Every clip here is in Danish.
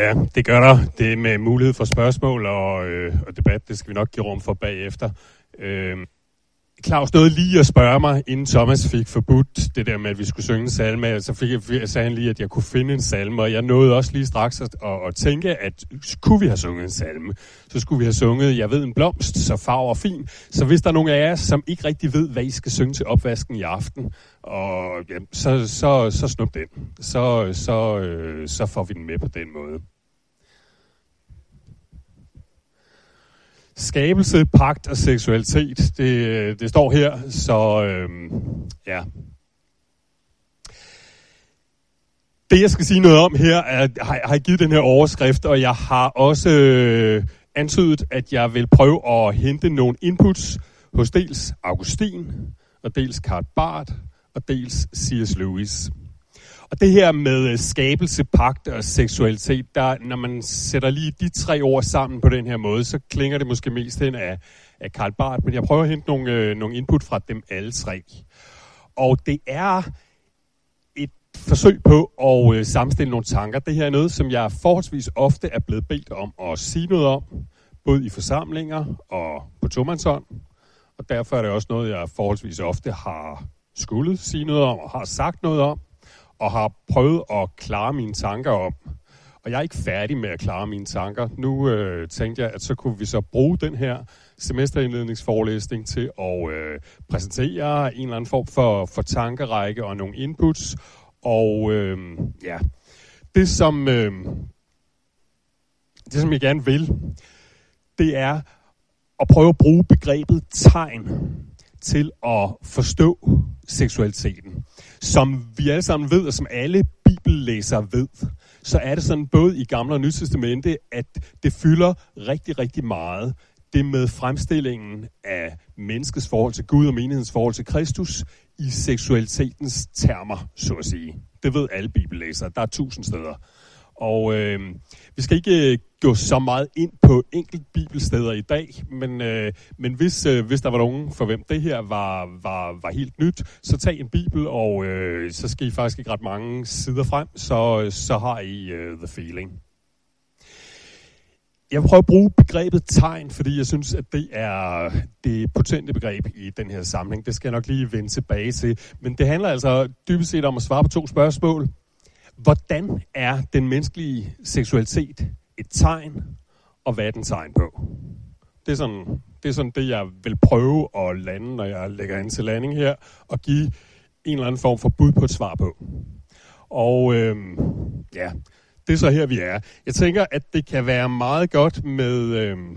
Ja, det gør der. Det med mulighed for spørgsmål og, øh, og debat, det skal vi nok give rum for bagefter. Øh, Claus nåede lige at spørge mig, inden Thomas fik forbudt det der med, at vi skulle synge en salme. Så fik jeg, sagde han lige, at jeg kunne finde en salme, og jeg nåede også lige straks at, at, at tænke, at kunne vi have sunget en salme, så skulle vi have sunget, jeg ved en blomst, så farver og fin. Så hvis der er nogen af jer, som ikke rigtig ved, hvad I skal synge til opvasken i aften, og, ja, så, så, så snup den. Så, så, øh, så får vi den med på den måde. Skabelse, pagt og seksualitet, det, øh, det står her, så øhm, ja. Det jeg skal sige noget om her, er, har, har jeg givet den her overskrift, og jeg har også øh, antydet, at jeg vil prøve at hente nogle inputs hos dels Augustin, og dels Karl Barth, og dels C.S. Lewis. Og det her med øh, skabelse, pagt og seksualitet, der, når man sætter lige de tre ord sammen på den her måde, så klinger det måske mest hen af, af Karl Barth, men jeg prøver at hente nogle, øh, nogle input fra dem alle tre. Og det er et forsøg på at øh, sammenstille nogle tanker. Det her er noget, som jeg forholdsvis ofte er blevet bedt om at sige noget om, både i forsamlinger og på tomandshånd. Og derfor er det også noget, jeg forholdsvis ofte har skulle sige noget om og har sagt noget om og har prøvet at klare mine tanker om. Og jeg er ikke færdig med at klare mine tanker. Nu øh, tænkte jeg, at så kunne vi så bruge den her semesterindledningsforelæsning til at øh, præsentere en eller anden form for, for tankerække og nogle inputs. Og øh, ja, det som, øh, det som jeg gerne vil, det er at prøve at bruge begrebet tegn til at forstå seksualiteten. Som vi alle sammen ved, og som alle bibellæsere ved, så er det sådan både i Gamle og Nye Testamente, at det fylder rigtig, rigtig meget det med fremstillingen af menneskets forhold til Gud og menighedens forhold til Kristus i seksualitetens termer, så at sige. Det ved alle bibellæsere. Der er tusind steder. Og øh, vi skal ikke øh, gå så meget ind på enkelt bibelsteder i dag, men, øh, men hvis, øh, hvis der var nogen for hvem det her var, var, var helt nyt, så tag en bibel, og øh, så skal I faktisk ikke ret mange sider frem, så, så har I øh, the feeling. Jeg vil prøve at bruge begrebet tegn, fordi jeg synes, at det er det potente begreb i den her samling. Det skal jeg nok lige vende tilbage til. Men det handler altså dybest set om at svare på to spørgsmål. Hvordan er den menneskelige seksualitet et tegn, og hvad er den tegn på? Det er, sådan, det er sådan det, jeg vil prøve at lande, når jeg lægger ind til landing her, og give en eller anden form for bud på et svar på. Og øhm, ja, det er så her, vi er. Jeg tænker, at det kan være meget godt med øhm,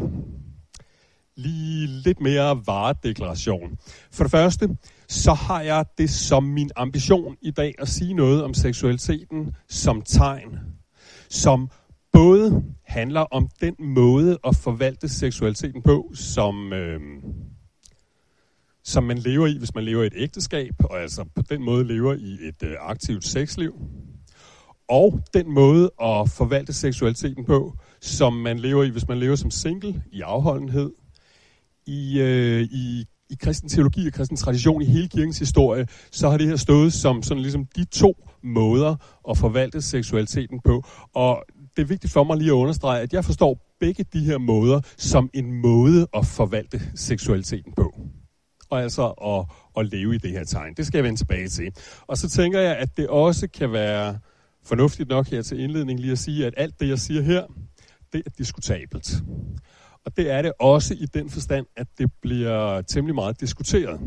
lige lidt mere varedeklaration. For det første, så har jeg det som min ambition i dag at sige noget om seksualiteten som tegn, som både handler om den måde at forvalte seksualiteten på, som, øh, som man lever i, hvis man lever i et ægteskab, og altså på den måde lever i et øh, aktivt sexliv, og den måde at forvalte seksualiteten på, som man lever i, hvis man lever som single, i afholdenhed, i, øh, i i kristen teologi og kristen tradition i hele kirkens historie, så har det her stået som sådan ligesom de to måder at forvalte seksualiteten på. Og det er vigtigt for mig lige at understrege, at jeg forstår begge de her måder som en måde at forvalte seksualiteten på. Og altså at, at leve i det her tegn. Det skal jeg vende tilbage til. Og så tænker jeg, at det også kan være fornuftigt nok her til indledning lige at sige, at alt det, jeg siger her, det er diskutabelt. Og det er det også i den forstand, at det bliver temmelig meget diskuteret.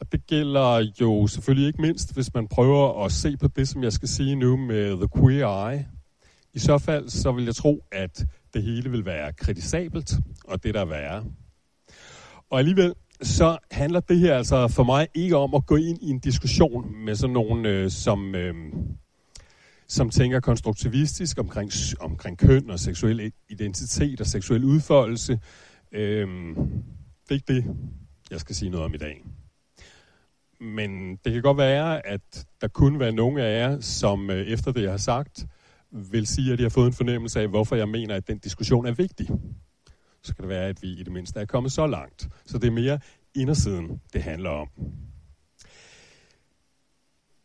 Og det gælder jo selvfølgelig ikke mindst, hvis man prøver at se på det, som jeg skal sige nu med The Queer Eye. I så fald, så vil jeg tro, at det hele vil være kritisabelt, og det der er værre. Og alligevel, så handler det her altså for mig ikke om at gå ind i en diskussion med sådan nogen, øh, som... Øh, som tænker konstruktivistisk omkring, omkring køn og seksuel identitet og seksuel udfoldelse. Øhm, det er ikke det, jeg skal sige noget om i dag. Men det kan godt være, at der kunne være nogle af jer, som øh, efter det, jeg har sagt, vil sige, at de har fået en fornemmelse af, hvorfor jeg mener, at den diskussion er vigtig. Så kan det være, at vi i det mindste er kommet så langt. Så det er mere indersiden, det handler om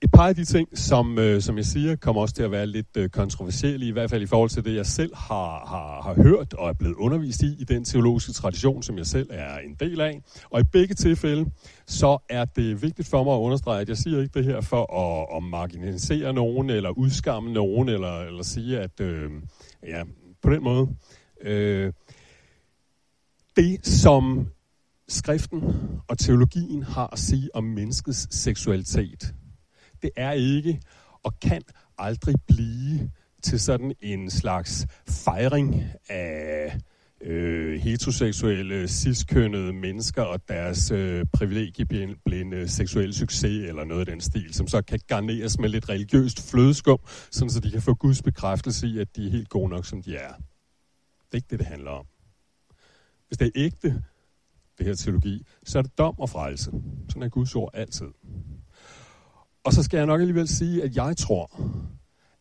et par af de ting, som, øh, som jeg siger, kommer også til at være lidt øh, kontroversielle, i hvert fald i forhold til det, jeg selv har, har, har hørt og er blevet undervist i, i den teologiske tradition, som jeg selv er en del af. Og i begge tilfælde, så er det vigtigt for mig at understrege, at jeg siger ikke det her for at, at marginalisere nogen, eller udskamme nogen, eller, eller sige, at øh, ja, på den måde. Øh, det, som skriften og teologien har at sige om menneskets seksualitet, det er ikke og kan aldrig blive til sådan en slags fejring af øh, heteroseksuelle, ciskønnede mennesker og deres øh, privilegieblinde seksuelle succes eller noget af den stil, som så kan garneres med lidt religiøst flødeskum, sådan så de kan få Guds bekræftelse i, at de er helt gode nok, som de er. Det er ikke det, det handler om. Hvis det er ægte, det her teologi, så er det dom og frelse. Sådan er Guds ord altid. Og så skal jeg nok alligevel sige, at jeg tror,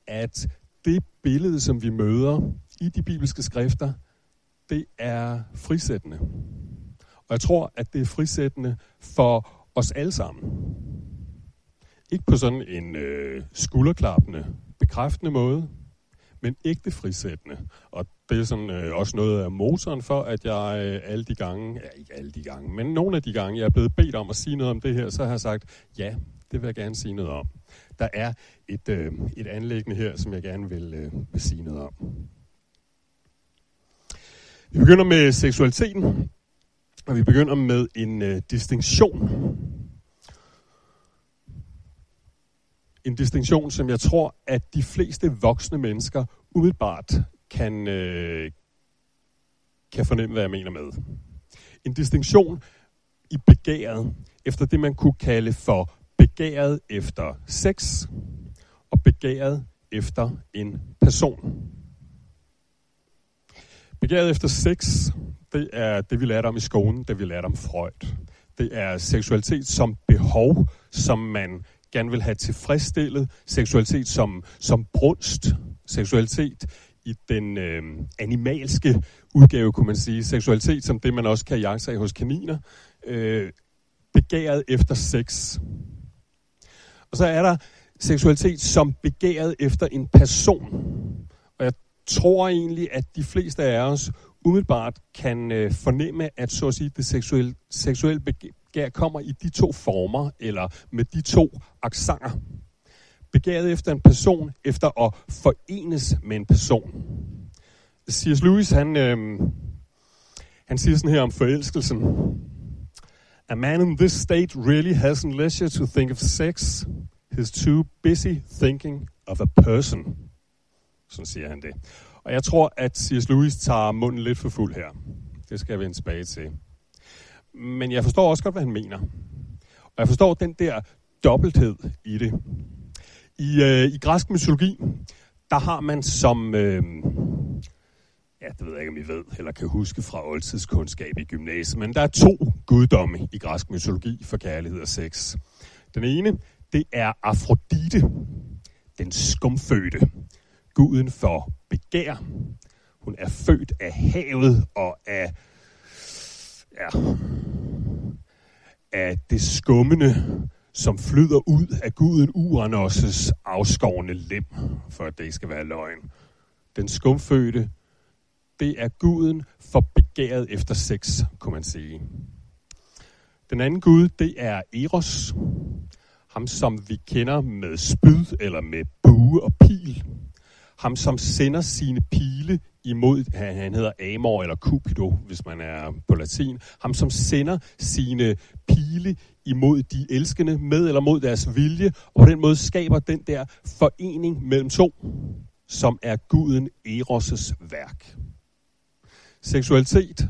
at det billede, som vi møder i de bibelske skrifter, det er frisættende. Og jeg tror, at det er frisættende for os alle sammen. Ikke på sådan en øh, skulderklappende, bekræftende måde, men ægte frisættende. Og det er sådan øh, også noget af motoren for, at jeg øh, alle de gange, ja ikke alle de gange, men nogle af de gange, jeg er blevet bedt om at sige noget om det her, så har jeg sagt, ja, det vil jeg gerne sige noget om. Der er et, øh, et anlæggende her, som jeg gerne vil, øh, vil sige noget om. Vi begynder med seksualiteten, og vi begynder med en øh, distinktion. En distinktion, som jeg tror, at de fleste voksne mennesker umiddelbart kan, øh, kan fornemme, hvad jeg mener med. En distinktion i begæret efter det, man kunne kalde for begæret efter sex og begæret efter en person. Begæret efter sex, det er det, vi lærte om i skolen, det vi lærte om Freud. Det er seksualitet som behov, som man gerne vil have tilfredsstillet. Seksualitet som, som brunst. Seksualitet i den øh, animalske udgave, kunne man sige. Seksualitet som det, man også kan jagte hos kaniner. Øh, begæret efter sex. Og så er der seksualitet som begæret efter en person. Og jeg tror egentlig, at de fleste af os umiddelbart kan øh, fornemme, at så at sige, det seksuelle, seksuelle begær kommer i de to former, eller med de to aksanger. Begæret efter en person, efter at forenes med en person. C.S. Lewis, han, øh, han siger sådan her om forelskelsen. A man in this state really hasn't leisure to think of sex. He's too busy thinking of a person. Sådan siger han det. Og jeg tror, at C.S. Lewis tager munden lidt for fuld her. Det skal jeg vende tilbage til. Men jeg forstår også godt, hvad han mener. Og jeg forstår den der dobbelthed i det. I, øh, i græsk mytologi, der har man som... Øh, ja, det ved jeg ikke, om I ved, eller kan huske fra oldtidskundskab i gymnasiet, men der er to guddomme i græsk mytologi for kærlighed og sex. Den ene, det er Afrodite, den skumfødte, guden for begær. Hun er født af havet og af, ja, af det skummende, som flyder ud af guden Uranos' afskårende lem, for at det skal være løgn. Den skumfødte, det er guden for begæret efter sex, kunne man sige. Den anden gud, det er Eros. Ham, som vi kender med spyd eller med bue og pil. Ham, som sender sine pile imod, han hedder Amor eller Cupido, hvis man er på latin. Ham, som sender sine pile imod de elskende, med eller mod deres vilje, og på den måde skaber den der forening mellem to, som er guden Eros' værk. Seksualitet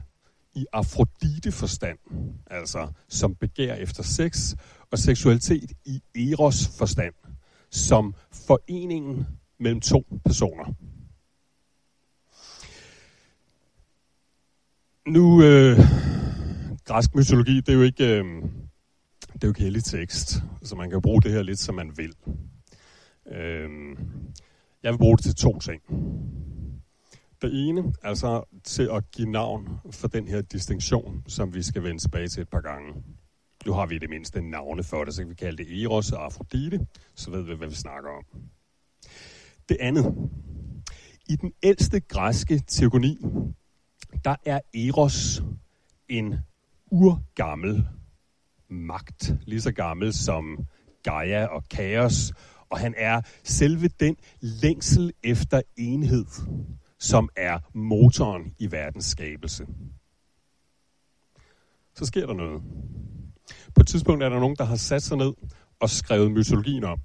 i Afrodite-forstand, altså som begær efter sex, og seksualitet i Eros-forstand, som foreningen mellem to personer. Nu, øh, græsk mytologi, det er jo ikke, øh, det er jo ikke hellig tekst, så man kan bruge det her lidt, som man vil. Øh, jeg vil bruge det til to ting. Det ene, altså til at give navn for den her distinktion, som vi skal vende tilbage til et par gange. Nu har vi det mindste navne for det, så kan vi kalde det Eros og Afrodite, så ved vi, hvad vi snakker om. Det andet. I den ældste græske teogoni, der er Eros en urgammel magt, lige så gammel som Gaia og Kaos, og han er selve den længsel efter enhed, som er motoren i verdens skabelse. Så sker der noget. På et tidspunkt er der nogen, der har sat sig ned og skrevet mytologien om.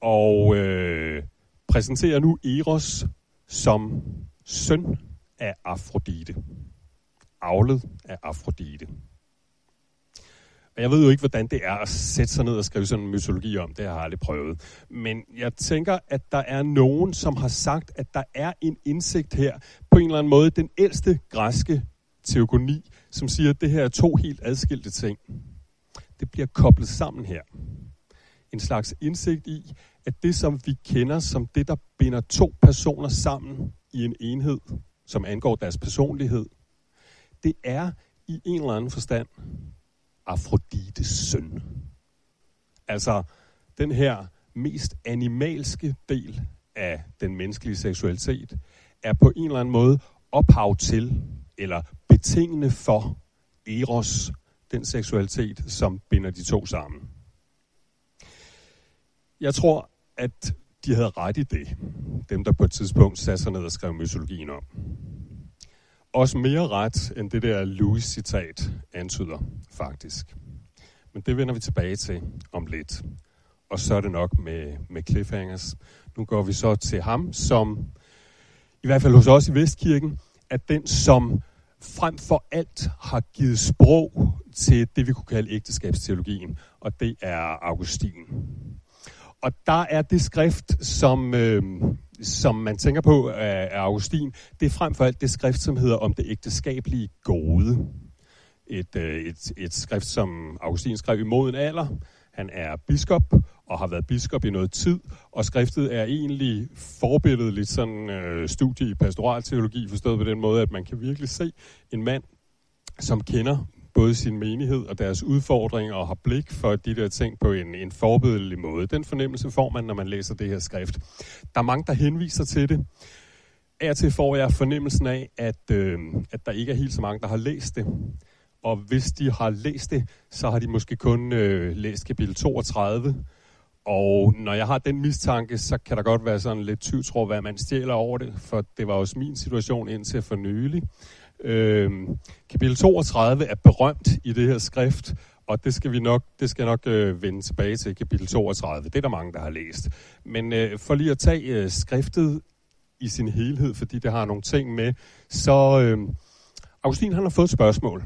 Og øh, præsenterer nu Eros som søn af Afrodite. Avlet af Afrodite. Og jeg ved jo ikke, hvordan det er at sætte sig ned og skrive sådan en mytologi om. Det har jeg aldrig prøvet. Men jeg tænker, at der er nogen, som har sagt, at der er en indsigt her. På en eller anden måde, den ældste græske teogoni, som siger, at det her er to helt adskilte ting. Det bliver koblet sammen her. En slags indsigt i, at det, som vi kender som det, der binder to personer sammen i en enhed, som angår deres personlighed, det er i en eller anden forstand Afrodites søn. Altså den her mest animalske del af den menneskelige seksualitet er på en eller anden måde ophav til eller betingende for eros, den seksualitet, som binder de to sammen. Jeg tror, at de havde ret i det, dem der på et tidspunkt satte sig ned og skrev mytologien om. Også mere ret, end det der Louis-citat antyder, faktisk. Men det vender vi tilbage til om lidt. Og så er det nok med, med cliffhangers. Nu går vi så til ham, som i hvert fald hos os i Vestkirken, er den, som frem for alt har givet sprog til det, vi kunne kalde ægteskabsteologien, og det er Augustin. Og der er det skrift, som, øh, som man tænker på øh, af Augustin, det er frem for alt det skrift, som hedder om det ægteskabelige gode. Et, øh, et, et skrift, som Augustin skrev i moden alder. Han er biskop og har været biskop i noget tid, og skriftet er egentlig lidt sådan øh, studie i pastoralteologi, forstået på den måde, at man kan virkelig se en mand, som kender både sin menighed og deres udfordringer og har blik for de der ting på en, en forbedelig måde. Den fornemmelse får man, når man læser det her skrift. Der er mange, der henviser til det. Af til får jeg fornemmelsen af, at, øh, at der ikke er helt så mange, der har læst det. Og hvis de har læst det, så har de måske kun øh, læst kapitel 32. Og når jeg har den mistanke, så kan der godt være sådan lidt tvivl, hvad man stjæler over det, for det var også min situation indtil for nylig. Øh, kapitel 32 er berømt i det her skrift, og det skal vi nok, det skal nok øh, vende tilbage til kapitel 32. Det er der mange, der har læst. Men øh, for lige at tage øh, skriftet i sin helhed, fordi det har nogle ting med, så øh, Augustin han har fået et spørgsmål.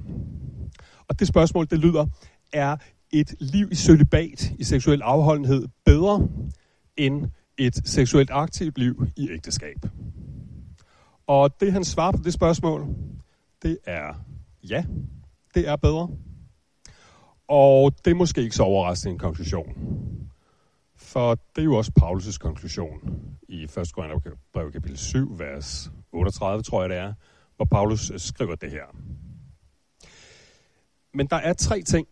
Og det spørgsmål, det lyder, er et liv i sølibat, i seksuel afholdenhed, bedre end et seksuelt aktivt liv i ægteskab? Og det han svarer på det spørgsmål, det er ja, det er bedre. Og det er måske ikke så overraskende en konklusion. For det er jo også Paulus' konklusion i 1. Korintherbrev kapitel 7, vers 38, tror jeg det er, hvor Paulus øh, skriver det her. Men der er tre ting,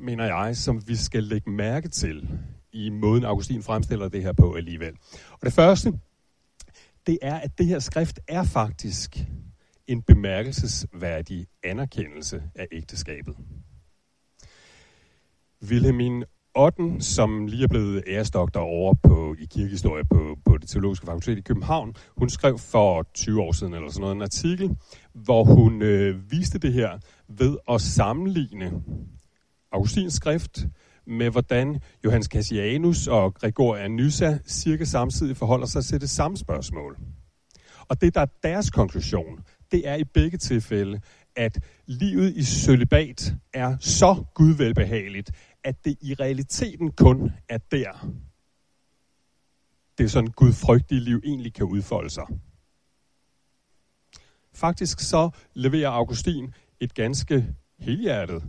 mener jeg, som vi skal lægge mærke til i måden, Augustin fremstiller det her på alligevel. Og det første, det er, at det her skrift er faktisk en bemærkelsesværdig anerkendelse af ægteskabet. Wilhelmine Otten, som lige er blevet æresdoktor over på, i kirkehistorie på, på det teologiske fakultet i København, hun skrev for 20 år siden eller sådan noget en artikel, hvor hun øh, viste det her ved at sammenligne Augustins skrift med hvordan Johannes Cassianus og Gregoria Nyssa cirka samtidig forholder sig til det samme spørgsmål. Og det, der er deres konklusion, det er i begge tilfælde, at livet i sølibat er så gudvelbehageligt, at det i realiteten kun er der, det sådan gudfrygtige liv egentlig kan udfolde sig. Faktisk så leverer Augustin et ganske helhjertet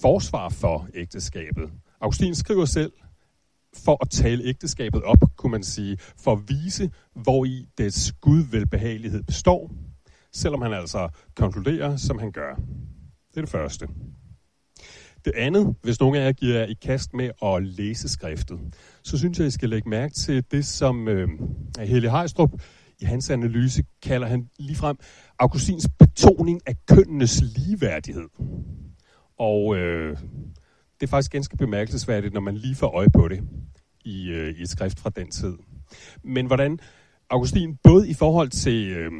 forsvar for ægteskabet. Augustin skriver selv, for at tale ægteskabet op, kunne man sige, for at vise, hvor i dets gudvelbehagelighed består, selvom han altså konkluderer, som han gør. Det er det første. Det andet, hvis nogen af jer giver jer i kast med at læse skriftet, så synes jeg, I skal lægge mærke til det, som øh, Helle Hejstrup i hans analyse kalder han ligefrem Augustins betoning af kønnenes ligeværdighed. Og øh, det er faktisk ganske bemærkelsesværdigt, når man lige får øje på det i, øh, i et skrift fra den tid. Men hvordan Augustin, både i forhold til øh,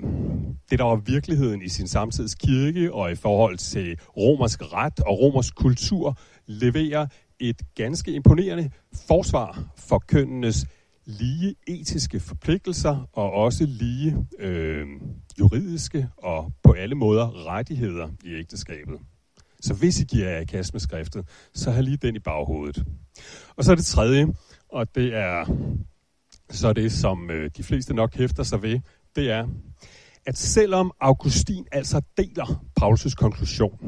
det, der var virkeligheden i sin samtids kirke, og i forhold til romersk ret og romersk kultur, leverer et ganske imponerende forsvar for kønnenes lige etiske forpligtelser og også lige øh, juridiske og på alle måder rettigheder i ægteskabet. Så hvis I giver jer i kast med skriftet, så har lige den i baghovedet. Og så er det tredje, og det er så det, som øh, de fleste nok hæfter sig ved, det er, at selvom Augustin altså deler Paulus' konklusion,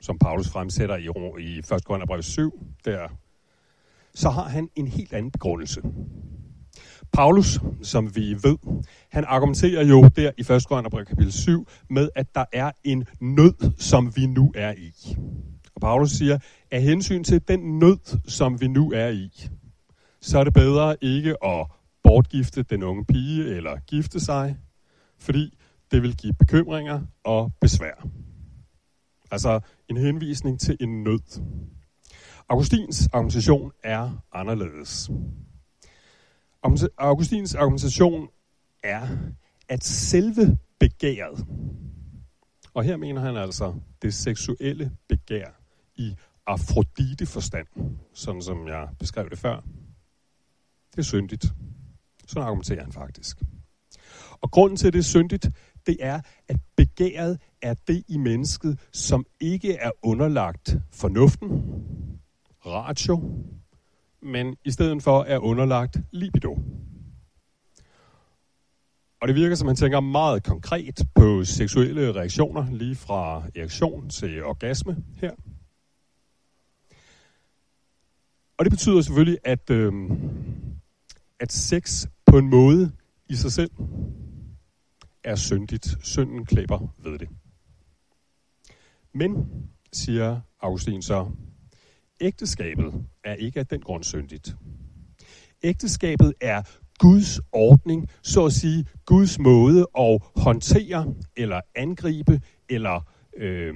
som Paulus fremsætter i, i 1. Korintherbrev 7, der, så har han en helt anden begrundelse. Paulus, som vi ved, han argumenterer jo der i 1. Korintherbrev kapitel 7 med, at der er en nød, som vi nu er i. Og Paulus siger, at hensyn til den nød, som vi nu er i, så er det bedre ikke at bortgifte den unge pige eller gifte sig, fordi det vil give bekymringer og besvær. Altså en henvisning til en nød. Augustins argumentation er anderledes. Augustins argumentation er, at selve begæret, og her mener han altså det seksuelle begær i Afrodite forstand, sådan som jeg beskrev det før, det er syndigt. Sådan argumenterer han faktisk. Og grunden til, at det er syndigt, det er, at begæret er det i mennesket, som ikke er underlagt fornuften, ratio, men i stedet for er underlagt libido. Og det virker som, han tænker meget konkret på seksuelle reaktioner, lige fra erektion til orgasme her. Og det betyder selvfølgelig, at, øh, at sex på en måde i sig selv er syndigt. Synden klæber ved det. Men, siger Augustin så, ægteskabet er ikke af den grund syndigt. Ægteskabet er Guds ordning, så at sige Guds måde at håndtere eller angribe eller øh,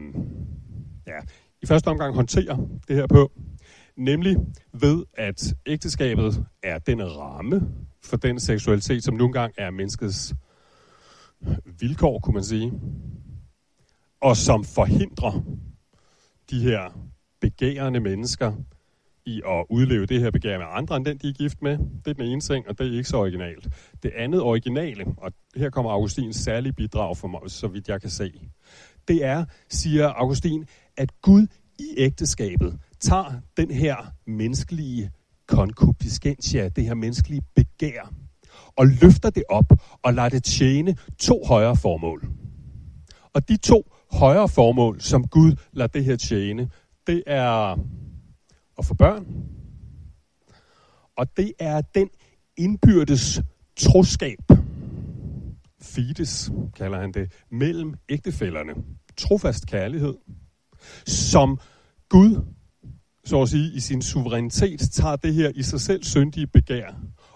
ja, i første omgang håndtere det her på, nemlig ved at ægteskabet er den ramme for den seksualitet, som nu engang er menneskets vilkår, kunne man sige, og som forhindrer de her begærende mennesker i at udleve det her begær med andre end den, de er gift med. Det er den ene ting, og det er ikke så originalt. Det andet originale, og her kommer Augustins særlige bidrag for mig, så vidt jeg kan se, det er, siger Augustin, at Gud i ægteskabet tager den her menneskelige konkupiscentia, det her menneskelige begær, og løfter det op og lader det tjene to højere formål. Og de to højere formål, som Gud lader det her tjene, det er at få børn, og det er den indbyrdes troskab, fides kalder han det, mellem ægtefælderne. Trofast kærlighed, som Gud, så at sige, i sin suverænitet tager det her i sig selv syndige begær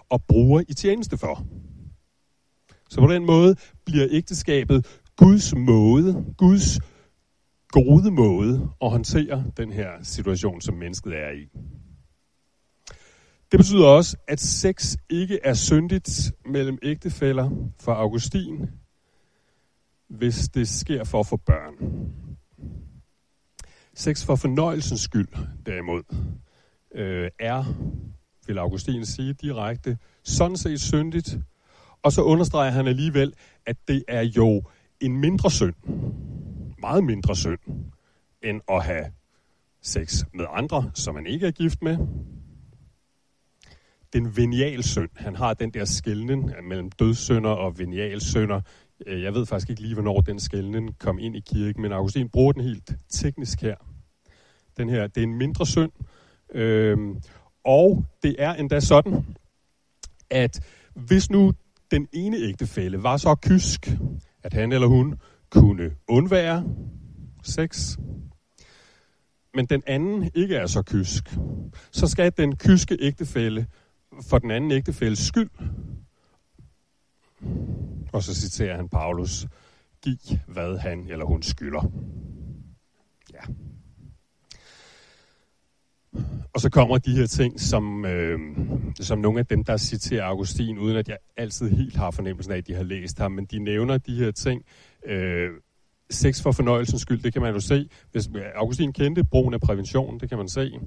og bruger i tjeneste for. Så på den måde bliver ægteskabet Guds måde, Guds gode måde at håndtere den her situation, som mennesket er i. Det betyder også, at sex ikke er syndigt mellem ægtefæller for Augustin, hvis det sker for at få børn. Sex for fornøjelsens skyld, derimod, øh, er, vil Augustin sige direkte, sådan set syndigt. Og så understreger han alligevel, at det er jo en mindre synd meget mindre synd, end at have sex med andre, som man ikke er gift med. Den venial synd, han har den der skældning mellem dødssynder og venial synder. Øh, jeg ved faktisk ikke lige, hvornår den skældning kom ind i kirken, men Augustin bruger den helt teknisk her. Den her, det er en mindre synd, øhm, og det er endda sådan, at hvis nu den ene ægtefælle var så kysk, at han eller hun kunne undvære sex, men den anden ikke er så kysk, så skal den kyske ægtefælle for den anden ægtefælles skyld, og så citerer han Paulus, giv hvad han eller hun skylder. Ja. Og så kommer de her ting, som, øh, som nogle af dem, der citerer Augustin, uden at jeg altid helt har fornemmelsen af, at de har læst ham, men de nævner de her ting. Øh, sex for fornøjelsens skyld, det kan man jo se. Hvis Augustin kendte brugen af prævention, det kan man se.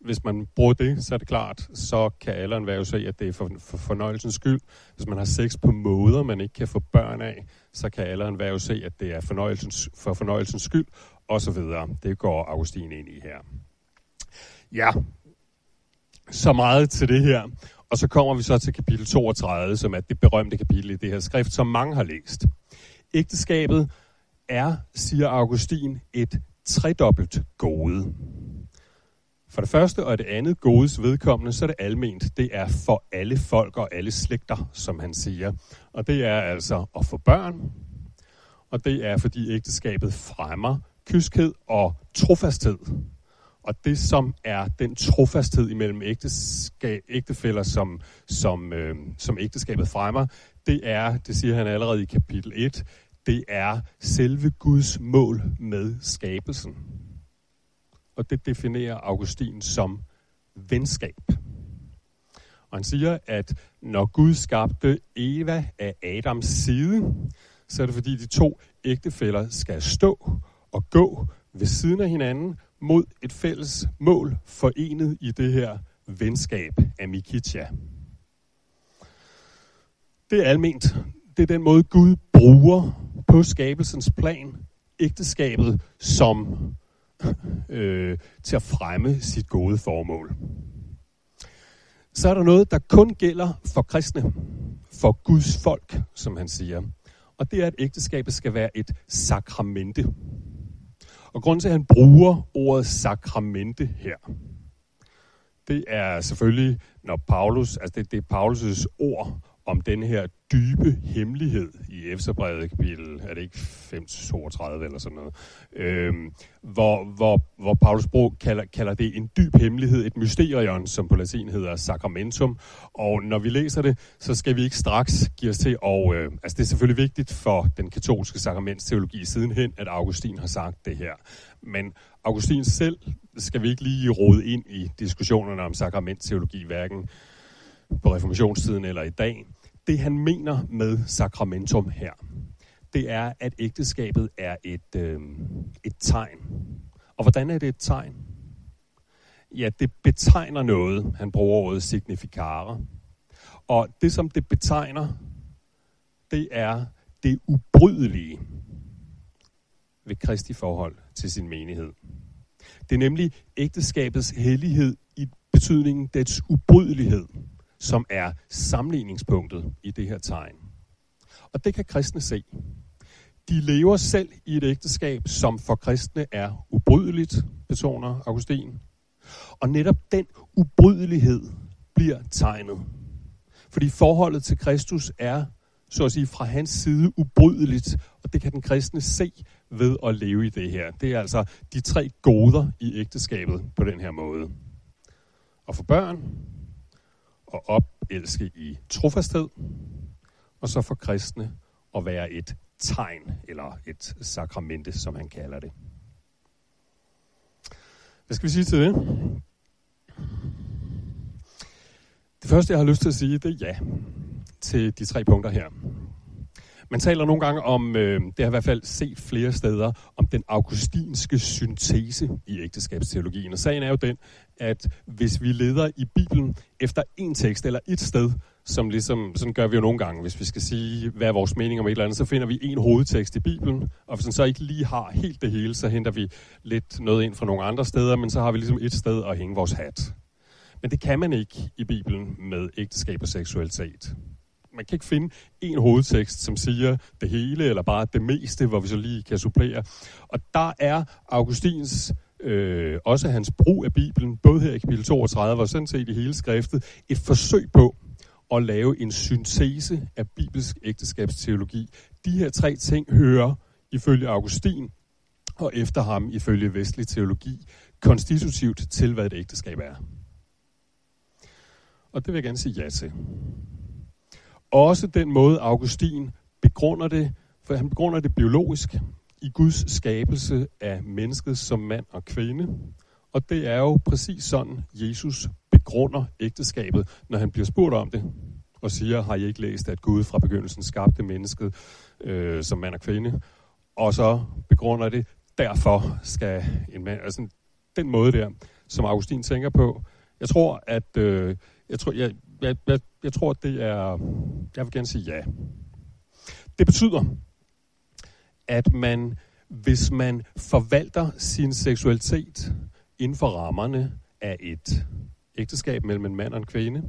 Hvis man bruger det, så er det klart, så kan alderen være jo se, at det er for, for fornøjelsens skyld. Hvis man har sex på måder, man ikke kan få børn af, så kan alderen være jo se, at det er fornøjelsens, for fornøjelsens skyld, og så videre. Det går Augustin ind i her. Ja, så meget til det her. Og så kommer vi så til kapitel 32, som er det berømte kapitel i det her skrift, som mange har læst. Ægteskabet er, siger Augustin, et tredobbelt gode. For det første og det andet godes vedkommende, så er det alment. Det er for alle folk og alle slægter, som han siger. Og det er altså at få børn, og det er fordi ægteskabet fremmer kyskhed og trofasthed. Og det, som er den trofasthed imellem ægteskab, ægtefæller, som, som, øh, som ægteskabet fremmer, det er, det siger han allerede i kapitel 1, det er selve Guds mål med skabelsen. Og det definerer Augustin som venskab. Og han siger, at når Gud skabte Eva af Adams side, så er det fordi de to ægtefæller skal stå og gå ved siden af hinanden mod et fælles mål forenet i det her venskab af Mikitia. Det er alment. Det er den måde, Gud bruger på skabelsens plan ægteskabet som øh, til at fremme sit gode formål. Så er der noget, der kun gælder for kristne, for Guds folk, som han siger. Og det er, at ægteskabet skal være et sakramente. Og grunden til, at han bruger ordet sakramente her, det er selvfølgelig, når Paulus, altså det, det er Paulus' ord om den her dybe hemmelighed i Efterbrevet kapitel, er det ikke 532 eller sådan noget, øhm, hvor, hvor, hvor Paulus Bro kalder, kalder det en dyb hemmelighed, et mysterion, som på latin hedder sacramentum. Og når vi læser det, så skal vi ikke straks give os til, og øh, altså det er selvfølgelig vigtigt for den katolske sakramentsteologi sidenhen, at Augustin har sagt det her. Men Augustin selv skal vi ikke lige rode ind i diskussionerne om sakramentteologi, hverken på reformationstiden eller i dag det han mener med sakramentum her, det er, at ægteskabet er et, øh, et tegn. Og hvordan er det et tegn? Ja, det betegner noget. Han bruger ordet significare. Og det, som det betegner, det er det ubrydelige ved Kristi forhold til sin menighed. Det er nemlig ægteskabets hellighed i betydningen dets ubrydelighed som er sammenligningspunktet i det her tegn. Og det kan kristne se. De lever selv i et ægteskab, som for kristne er ubrydeligt, betoner Augustin. Og netop den ubrydelighed bliver tegnet. Fordi forholdet til Kristus er, så at sige, fra hans side ubrydeligt, og det kan den kristne se ved at leve i det her. Det er altså de tre goder i ægteskabet på den her måde. Og for børn, at opelske i trofasthed, og så for kristne at være et tegn, eller et sakramente, som han kalder det. Hvad skal vi sige til det? Det første, jeg har lyst til at sige, det er ja til de tre punkter her. Man taler nogle gange om, øh, det har i hvert fald set flere steder, om den augustinske syntese i ægteskabsteologien. Og sagen er jo den, at hvis vi leder i Bibelen efter en tekst eller et sted, som ligesom, sådan gør vi jo nogle gange, hvis vi skal sige, hvad er vores mening om et eller andet, så finder vi en hovedtekst i Bibelen, og hvis den så ikke lige har helt det hele, så henter vi lidt noget ind fra nogle andre steder, men så har vi ligesom et sted at hænge vores hat. Men det kan man ikke i Bibelen med ægteskab og seksualitet man kan ikke finde en hovedtekst, som siger det hele, eller bare det meste, hvor vi så lige kan supplere. Og der er Augustins, øh, også hans brug af Bibelen, både her i kapitel 32 og sådan set i hele skriftet, et forsøg på at lave en syntese af bibelsk ægteskabsteologi. De her tre ting hører ifølge Augustin og efter ham ifølge vestlig teologi konstitutivt til, hvad et ægteskab er. Og det vil jeg gerne sige ja til. Også den måde, Augustin begrunder det, for han begrunder det biologisk i Guds skabelse af mennesket som mand og kvinde. Og det er jo præcis sådan, Jesus begrunder ægteskabet, når han bliver spurgt om det, og siger, har I ikke læst, at Gud fra begyndelsen skabte mennesket øh, som mand og kvinde? Og så begrunder det, derfor skal en mand, altså den måde der, som Augustin tænker på. Jeg tror, at øh, jeg tror, jeg, jeg, jeg, jeg tror, det er, jeg vil gerne sige ja. Det betyder, at man, hvis man forvalter sin seksualitet inden for rammerne af et ægteskab mellem en mand og en kvinde,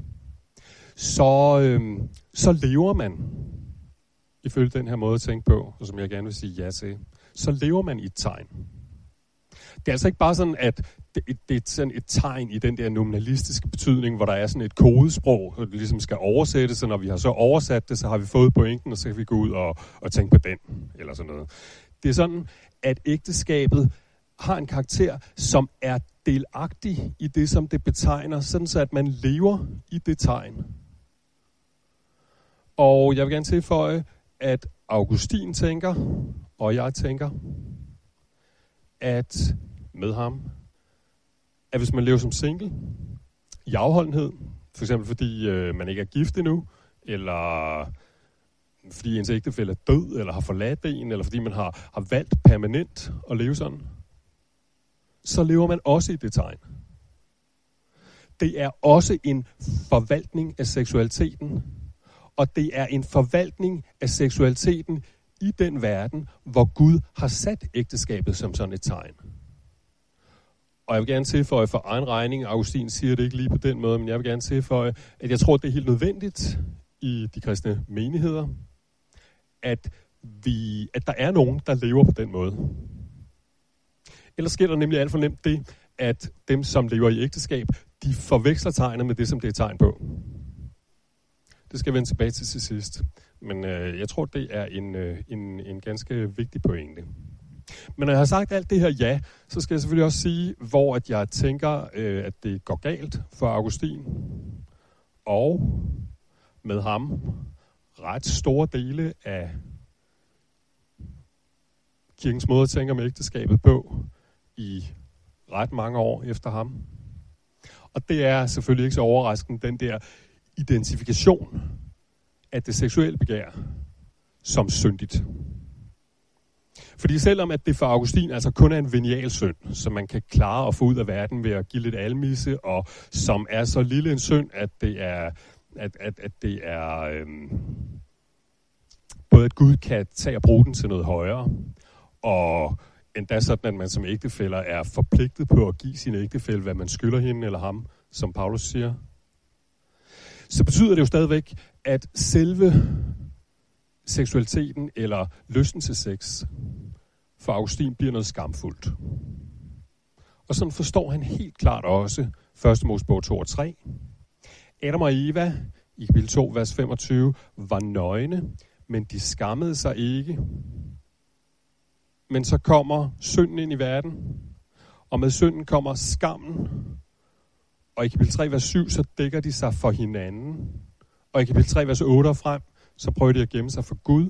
så, øh, så lever man, ifølge den her måde at tænke på, og som jeg gerne vil sige ja til, så lever man i et tegn. Det er altså ikke bare sådan, at det, det er sådan et tegn i den der nominalistiske betydning, hvor der er sådan et kodesprog, der ligesom skal oversættes, og når vi har så oversat det, så har vi fået pointen, og så kan vi gå ud og, og tænke på den, eller sådan noget. Det er sådan, at ægteskabet har en karakter, som er delagtig i det, som det betegner, sådan så at man lever i det tegn. Og jeg vil gerne tilføje, at Augustin tænker, og jeg tænker, at med ham, at hvis man lever som single, i afholdenhed, for eksempel fordi øh, man ikke er gift endnu, eller fordi ens ægtefælle er død, eller har forladt en, eller fordi man har, har valgt permanent at leve sådan, så lever man også i det tegn. Det er også en forvaltning af seksualiteten, og det er en forvaltning af seksualiteten i den verden, hvor Gud har sat ægteskabet som sådan et tegn. Og jeg vil gerne tilføje for egen regning, Augustin siger det ikke lige på den måde, men jeg vil gerne tilføje, at jeg tror, det er helt nødvendigt i de kristne menigheder, at, vi, at der er nogen, der lever på den måde. Ellers sker der nemlig alt for nemt det, at dem, som lever i ægteskab, de forveksler tegnet med det, som det er tegn på. Det skal jeg vende tilbage til til sidst. Men øh, jeg tror, det er en, øh, en, en ganske vigtig pointe. Men når jeg har sagt alt det her ja, så skal jeg selvfølgelig også sige, hvor at jeg tænker, øh, at det går galt for Augustin. Og med ham ret store dele af kirkens måde at tænke om ægteskabet på i ret mange år efter ham. Og det er selvfølgelig ikke så overraskende, den der identifikation af det seksuelle begær som syndigt. Fordi selvom at det for Augustin altså kun er en venial synd, som man kan klare at få ud af verden ved at give lidt almisse, og som er så lille en synd, at det er, at, at, at det er øhm, både at Gud kan tage og bruge den til noget højere, og endda sådan, at man som ægtefæller er forpligtet på at give sin ægtefælle, hvad man skylder hende eller ham, som Paulus siger. Så betyder det jo stadigvæk, at selve seksualiteten eller lysten til sex for Augustin bliver noget skamfuldt. Og sådan forstår han helt klart også 1. Mosebog 2 og 3. Adam og Eva i kapitel 2, vers 25, var nøgne, men de skammede sig ikke. Men så kommer synden ind i verden, og med synden kommer skammen. Og i kapitel 3, vers 7, så dækker de sig for hinanden. Og i kapitel 3, vers 8 og frem, så prøver de at gemme sig for Gud.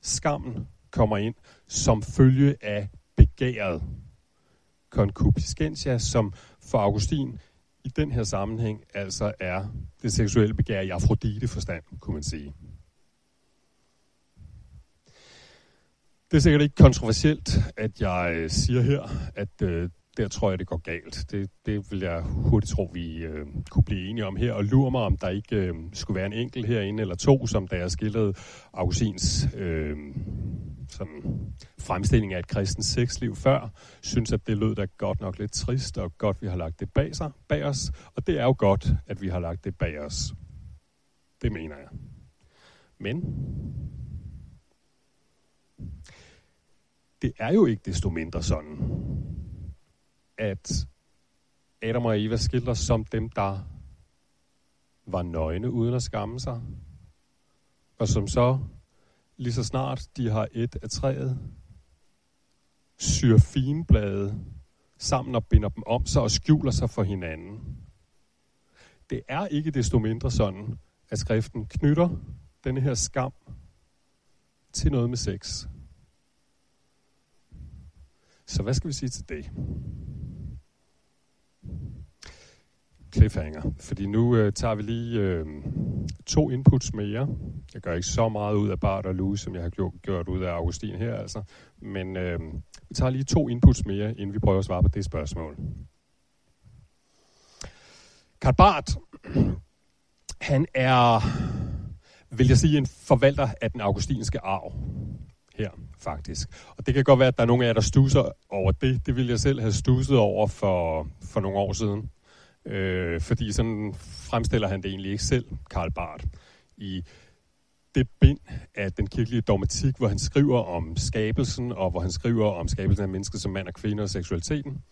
Skammen kommer ind som følge af begæret. Concupiscentia, som for Augustin i den her sammenhæng altså er det seksuelle begær i Afrodite forstand, kunne man sige. Det er sikkert ikke kontroversielt, at jeg øh, siger her, at øh, der tror jeg, det går galt. Det, det vil jeg hurtigt tro, vi øh, kunne blive enige om her. Og lurer mig, om der ikke øh, skulle være en enkelt herinde eller to, som da jeg skildrede Augustins øh, sådan fremstilling af et kristens sexliv før, synes, at det lød da godt nok lidt trist, og godt, vi har lagt det bag, sig, bag os. Og det er jo godt, at vi har lagt det bag os. Det mener jeg. Men det er jo ikke desto mindre sådan, at Adam og Eva skildres som dem, der var nøgne uden at skamme sig, og som så, lige så snart de har et af træet, syr finblade sammen og binder dem om sig og skjuler sig for hinanden. Det er ikke desto mindre sådan, at skriften knytter denne her skam til noget med sex. Så hvad skal vi sige til det? Cliffhanger. Fordi nu øh, tager vi lige øh, to inputs mere. Jeg gør ikke så meget ud af Bart og Louis, som jeg har gjort, gjort ud af Augustin her. Altså. Men øh, vi tager lige to inputs mere, inden vi prøver at svare på det spørgsmål. Karl Barth, han er, vil jeg sige, en forvalter af den augustinske arv her, faktisk. Og det kan godt være, at der er nogle af jer, der stusser over det. Det ville jeg selv have stusset over for, for nogle år siden. Øh, fordi sådan fremstiller han det egentlig ikke selv, Karl Barth, i det bind af den kirkelige dogmatik, hvor han skriver om skabelsen, og hvor han skriver om skabelsen af mennesket som mand og kvinde og seksualiteten,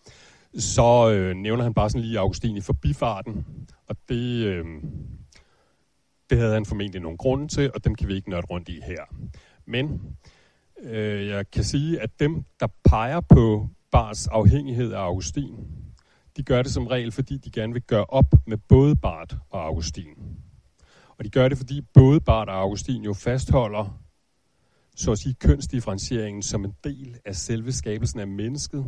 så øh, nævner han bare sådan lige Augustin i forbifarten, og det, øh, det havde han formentlig nogle grunde til, og dem kan vi ikke nørde rundt i her. Men øh, jeg kan sige, at dem, der peger på Bars afhængighed af Augustin, de gør det som regel, fordi de gerne vil gøre op med både Bart og Augustin. Og de gør det, fordi både Bart og Augustin jo fastholder, så at sige, kønsdifferentieringen som en del af selve skabelsen af mennesket.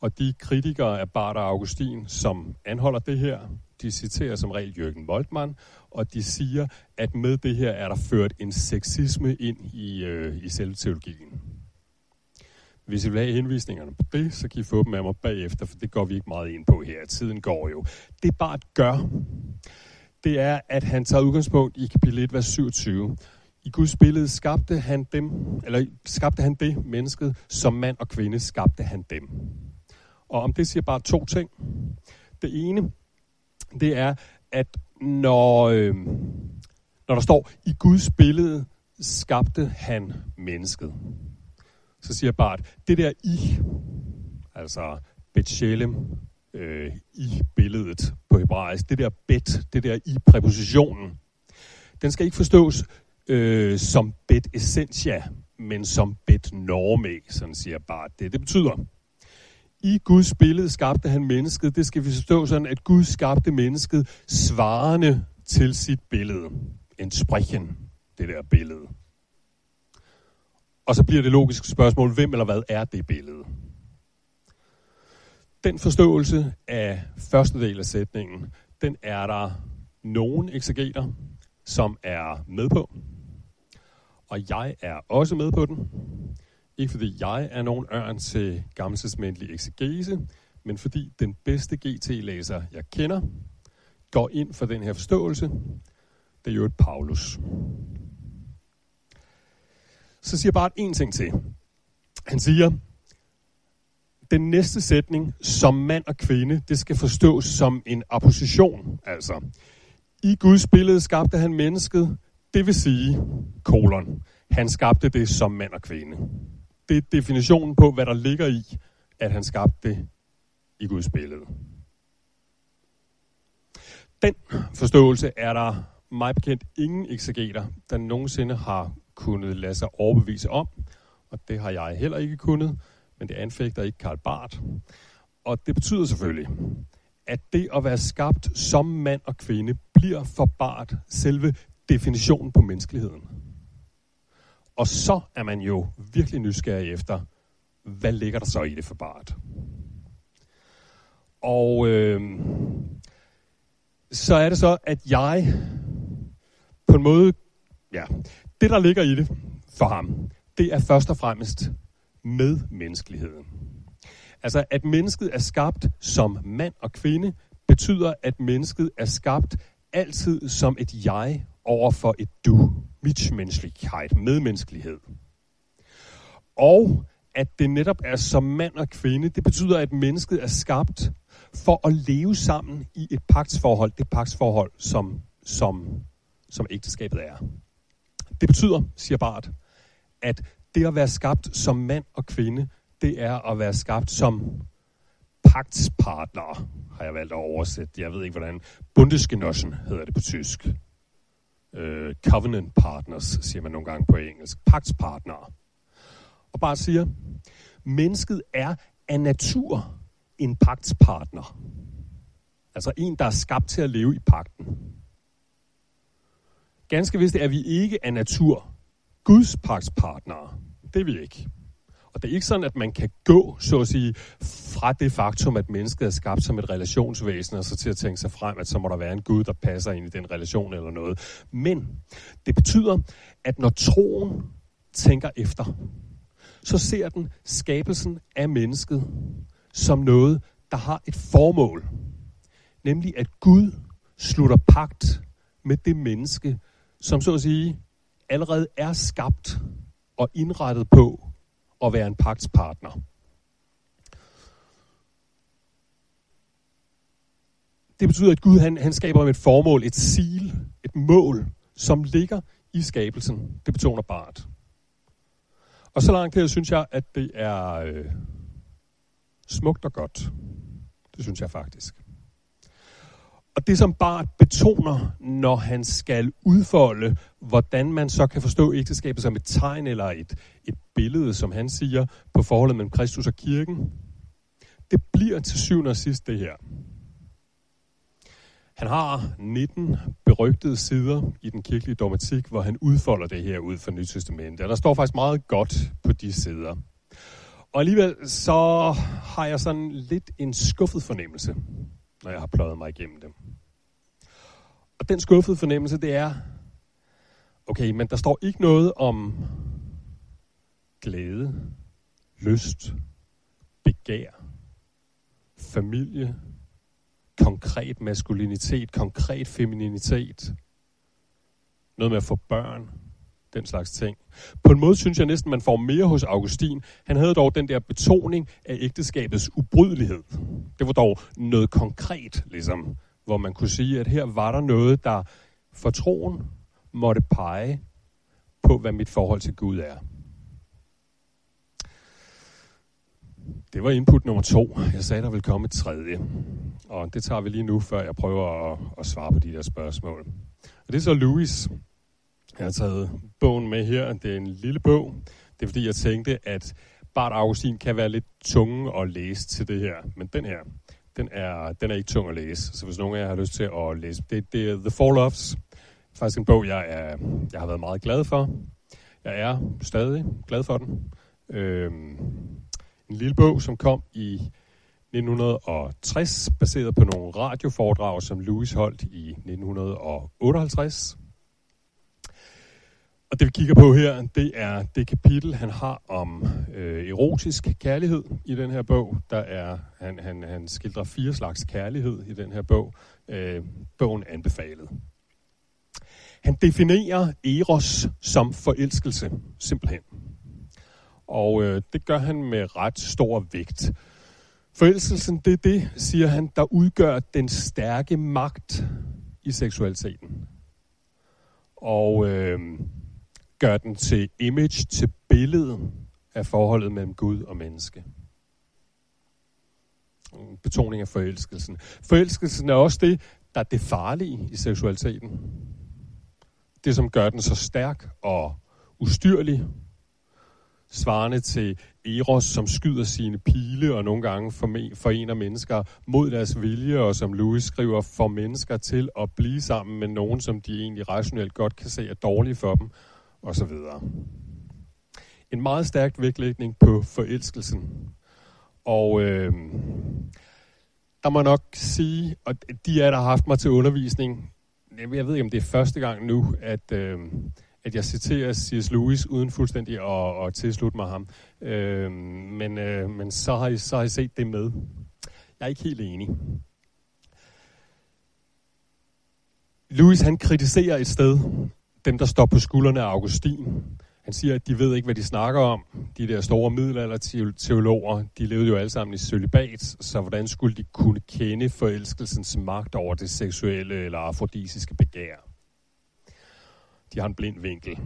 Og de kritikere af Bart og Augustin, som anholder det her, de citerer som regel Jørgen Moltmann, og de siger, at med det her er der ført en sexisme ind i, øh, i selve teologien. Hvis I vil have henvisningerne på det, så kan I få dem af mig bagefter, for det går vi ikke meget ind på her. Tiden går jo. Det bare gør, det er, at han tager udgangspunkt i kapitel 1, vers 27. I Guds billede skabte han dem, eller skabte han det mennesket, som mand og kvinde skabte han dem. Og om det siger bare to ting. Det ene, det er, at når, øh, når der står, i Guds billede skabte han mennesket, så siger Bart, det der i, altså Betshelem, øh, i billedet på hebraisk, det der bet, det der i præpositionen, den skal ikke forstås øh, som bet essentia, men som bet norme, sådan siger Bart. Det, det betyder, i Guds billede skabte han mennesket. Det skal vi forstå sådan, at Gud skabte mennesket svarende til sit billede. En sprechen, det der billede. Og så bliver det logiske spørgsmål, hvem eller hvad er det billede? Den forståelse af første del af sætningen, den er der nogle eksegeter, som er med på. Og jeg er også med på den. Ikke fordi jeg er nogen ørn til gammelsesmændelig eksegese, men fordi den bedste GT-læser, jeg kender, går ind for den her forståelse. Det er jo et Paulus. Så siger bare en ting til. Han siger, den næste sætning, som mand og kvinde, det skal forstås som en apposition. Altså, i Guds billede skabte han mennesket, det vil sige, kolon, han skabte det som mand og kvinde. Det er definitionen på, hvad der ligger i, at han skabte det i Guds billede. Den forståelse er der mig bekendt ingen eksegeter, der nogensinde har kunnet lade sig overbevise om, og det har jeg heller ikke kunnet, men det anfægter ikke Karl Barth. Og det betyder selvfølgelig, at det at være skabt som mand og kvinde bliver for Barth selve definitionen på menneskeligheden. Og så er man jo virkelig nysgerrig efter, hvad ligger der så i det for Barth? Og øh, så er det så, at jeg på en måde, ja, det der ligger i det for ham, det er først og fremmest med menneskeligheden. Altså, at mennesket er skabt som mand og kvinde, betyder, at mennesket er skabt altid som et jeg over for et du. Mitmenschlichkeit, medmenneskelighed. Og at det netop er som mand og kvinde, det betyder, at mennesket er skabt for at leve sammen i et pagtsforhold, det pagtsforhold, som, som, som ægteskabet er. Det betyder, siger Bart, at det at være skabt som mand og kvinde, det er at være skabt som pagtspartner, har jeg valgt at oversætte. Jeg ved ikke, hvordan. Bundesgenossen hedder det på tysk. Uh, covenant partners, siger man nogle gange på engelsk. Pagtspartnere. Og bare siger, mennesket er af natur en pagtspartner. Altså en, der er skabt til at leve i pagten. Ganske vist er vi ikke af natur Guds pagtspartnere. Det er vi ikke. Og det er ikke sådan, at man kan gå, så at sige, fra det faktum, at mennesket er skabt som et relationsvæsen, og så til at tænke sig frem, at så må der være en Gud, der passer ind i den relation eller noget. Men det betyder, at når troen tænker efter, så ser den skabelsen af mennesket som noget, der har et formål. Nemlig at Gud slutter pagt med det menneske, som så at sige allerede er skabt og indrettet på at være en pagtspartner. Det betyder, at Gud han, han skaber med et formål, et sil, et mål, som ligger i skabelsen. Det betoner Bart. Og så langt her synes jeg, at det er øh, smukt og godt. Det synes jeg faktisk. Og det som Bart betoner, når han skal udfolde, hvordan man så kan forstå ægteskabet som et tegn eller et, et billede, som han siger, på forholdet mellem Kristus og kirken, det bliver til syvende og sidst det her. Han har 19 berygtede sider i den kirkelige dogmatik, hvor han udfolder det her ud fra Nytestamentet. Og der står faktisk meget godt på de sider. Og alligevel så har jeg sådan lidt en skuffet fornemmelse, når jeg har pløjet mig igennem dem. Og den skuffede fornemmelse, det er, okay, men der står ikke noget om glæde, lyst, begær, familie, konkret maskulinitet, konkret femininitet, noget med at få børn, den slags ting. På en måde synes jeg næsten, man får mere hos Augustin. Han havde dog den der betoning af ægteskabets ubrydelighed. Det var dog noget konkret, ligesom, hvor man kunne sige, at her var der noget, der for troen måtte pege på, hvad mit forhold til Gud er. Det var input nummer to. Jeg sagde, der ville komme et tredje. Og det tager vi lige nu, før jeg prøver at, at svare på de der spørgsmål. Og det er så Louis. Jeg har taget bogen med her. Det er en lille bog. Det er fordi, jeg tænkte, at Bart Augustin kan være lidt tunge at læse til det her. Men den her, den er, den er ikke tung at læse. Så hvis nogen af jer har lyst til at læse, det, det er The Four Loves. Faktisk en bog, jeg, er, jeg har været meget glad for. Jeg er stadig glad for den. Øhm, en lille bog, som kom i 1960, baseret på nogle radioforedrag, som Louis holdt i 1958. Det vi kigger på her, det er det kapitel, han har om øh, erotisk kærlighed i den her bog. Der er, han, han, han skildrer fire slags kærlighed i den her bog. Øh, bogen anbefalet. Han definerer eros som forelskelse, simpelthen. Og øh, det gør han med ret stor vægt. Forelskelsen, det er det, siger han, der udgør den stærke magt i seksualiteten. Og øh, gør den til image, til billedet af forholdet mellem Gud og menneske. Betoning af forelskelsen. Forelskelsen er også det, der er det farlige i seksualiteten. Det, som gør den så stærk og ustyrlig, svarende til Eros, som skyder sine pile og nogle gange forener mennesker mod deres vilje, og som Louis skriver, får mennesker til at blive sammen med nogen, som de egentlig rationelt godt kan se er dårlige for dem, og så videre. En meget stærk vægtlægning på forelskelsen. Og øh, der må nok sige, og de er der har haft mig til undervisning, jeg ved ikke, om det er første gang nu, at, øh, at jeg citerer C.S. Lewis uden fuldstændig at, at tilslutte mig ham. Øh, men øh, men så, har I, så har I set det med. Jeg er ikke helt enig. Lewis han kritiserer et sted dem, der står på skuldrene af Augustin. Han siger, at de ved ikke, hvad de snakker om. De der store middelalder teologer, de levede jo alle sammen i sølibat, så hvordan skulle de kunne kende forelskelsens magt over det seksuelle eller afrodisiske begær? De har en blind vinkel.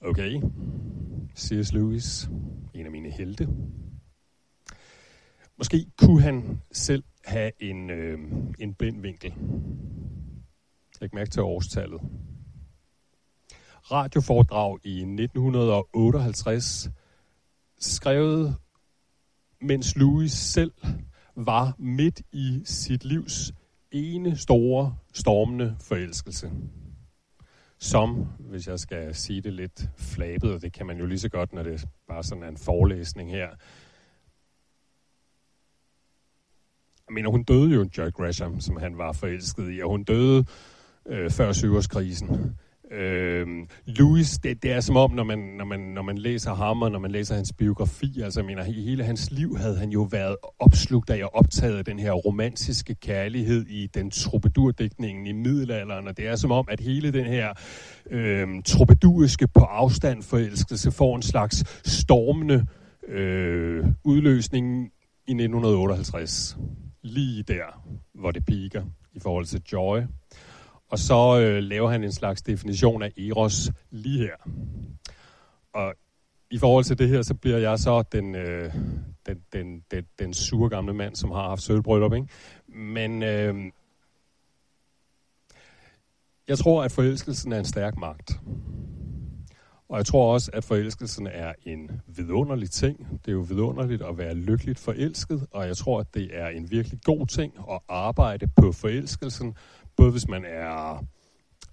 Okay, C.S. Lewis, en af mine helte. Måske kunne han selv have en, øh, en blind vinkel. Læg mærke til årstallet radioforedrag i 1958, skrevet mens Louis selv var midt i sit livs ene store, stormende forelskelse. Som, hvis jeg skal sige det lidt flabet, og det kan man jo lige så godt, når det bare sådan er en forelæsning her. Jeg mener, hun døde jo, Joy Gresham, som han var forelsket i, og hun døde øh, før syvårskrisen. Øh, Louis, det, det er som om, når man, når, man, når man læser ham, og når man læser hans biografi, altså jeg mener, i hele hans liv havde han jo været opslugt af og optaget af den her romantiske kærlighed i den troubadourdækningen i middelalderen, og det er som om, at hele den her øh, troubadouriske på afstand forelskelse får en slags stormende øh, udløsning i 1958. Lige der, hvor det piker i forhold til Joy. Og så øh, laver han en slags definition af Eros lige her. Og i forhold til det her, så bliver jeg så den, øh, den, den, den, den sure gamle mand, som har haft sølvbryllup. Ikke? Men øh, jeg tror, at forelskelsen er en stærk magt. Og jeg tror også, at forelskelsen er en vidunderlig ting. Det er jo vidunderligt at være lykkeligt forelsket, og jeg tror, at det er en virkelig god ting at arbejde på forelskelsen, både hvis man er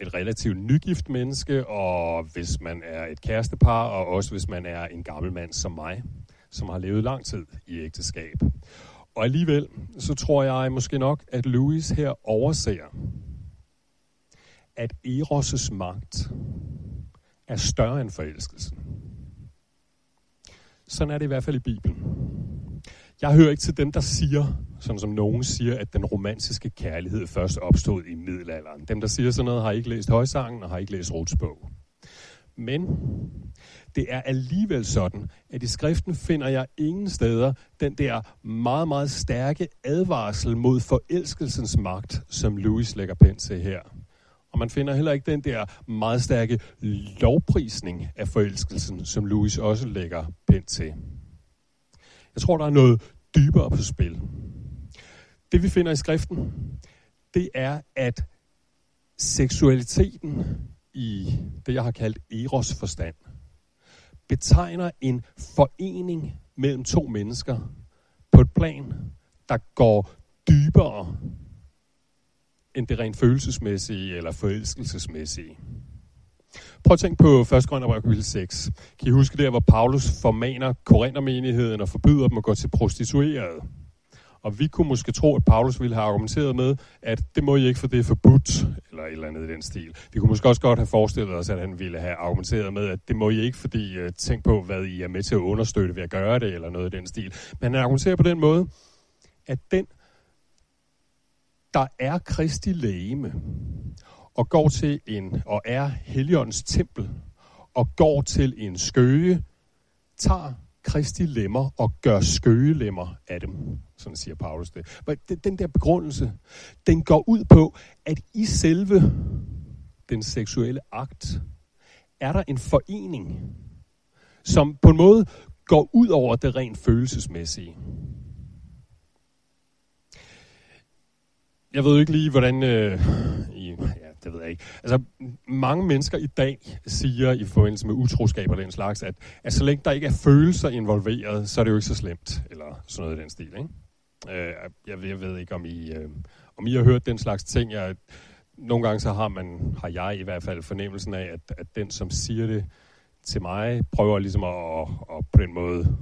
et relativt nygift menneske, og hvis man er et kærestepar, og også hvis man er en gammel mand som mig, som har levet lang tid i ægteskab. Og alligevel, så tror jeg måske nok, at Louis her overser, at Eros' magt er større end forelskelsen. Sådan er det i hvert fald i Bibelen. Jeg hører ikke til dem, der siger, sådan som nogen siger, at den romantiske kærlighed først opstod i middelalderen. Dem, der siger sådan noget, har ikke læst højsangen og har ikke læst Ruths bog. Men det er alligevel sådan, at i skriften finder jeg ingen steder den der meget, meget stærke advarsel mod forelskelsens magt, som Louis lægger pen til her. Og man finder heller ikke den der meget stærke lovprisning af forelskelsen, som Louis også lægger pen til. Jeg tror, der er noget dybere på spil. Det vi finder i skriften, det er, at seksualiteten i det, jeg har kaldt eros forstand, betegner en forening mellem to mennesker på et plan, der går dybere end det rent følelsesmæssige eller forelskelsesmæssige. Prøv at tænke på 1. Korinther kapitel 6. Kan I huske der, hvor Paulus formaner Korinthermenigheden og forbyder dem at gå til prostituerede? Og vi kunne måske tro, at Paulus ville have argumenteret med, at det må I ikke, for det er forbudt, eller et eller andet i den stil. Vi kunne måske også godt have forestillet os, at han ville have argumenteret med, at det må I ikke, fordi uh, tænk på, hvad I er med til at understøtte ved at gøre det, eller noget i den stil. Men han argumenterer på den måde, at den, der er Kristi lægeme, og går til en, og er Helligåndens tempel, og går til en skøge, tager Kristi lemmer og gør skøgelemmer af dem. Sådan siger Paulus det. Men den der begrundelse, den går ud på, at i selve den seksuelle akt, er der en forening, som på en måde går ud over det rent følelsesmæssige. Jeg ved ikke lige, hvordan øh, det ved jeg ikke. Altså, mange mennesker i dag siger i forbindelse med utroskab og den slags, at, at så længe der ikke er følelser involveret, så er det jo ikke så slemt, eller sådan noget i den stil, ikke? Øh, jeg, ved, jeg ved ikke, om I, øh, om I har hørt den slags ting. Jeg, nogle gange så har, man, har jeg i hvert fald fornemmelsen af, at, at den, som siger det til mig, prøver ligesom at, at på den måde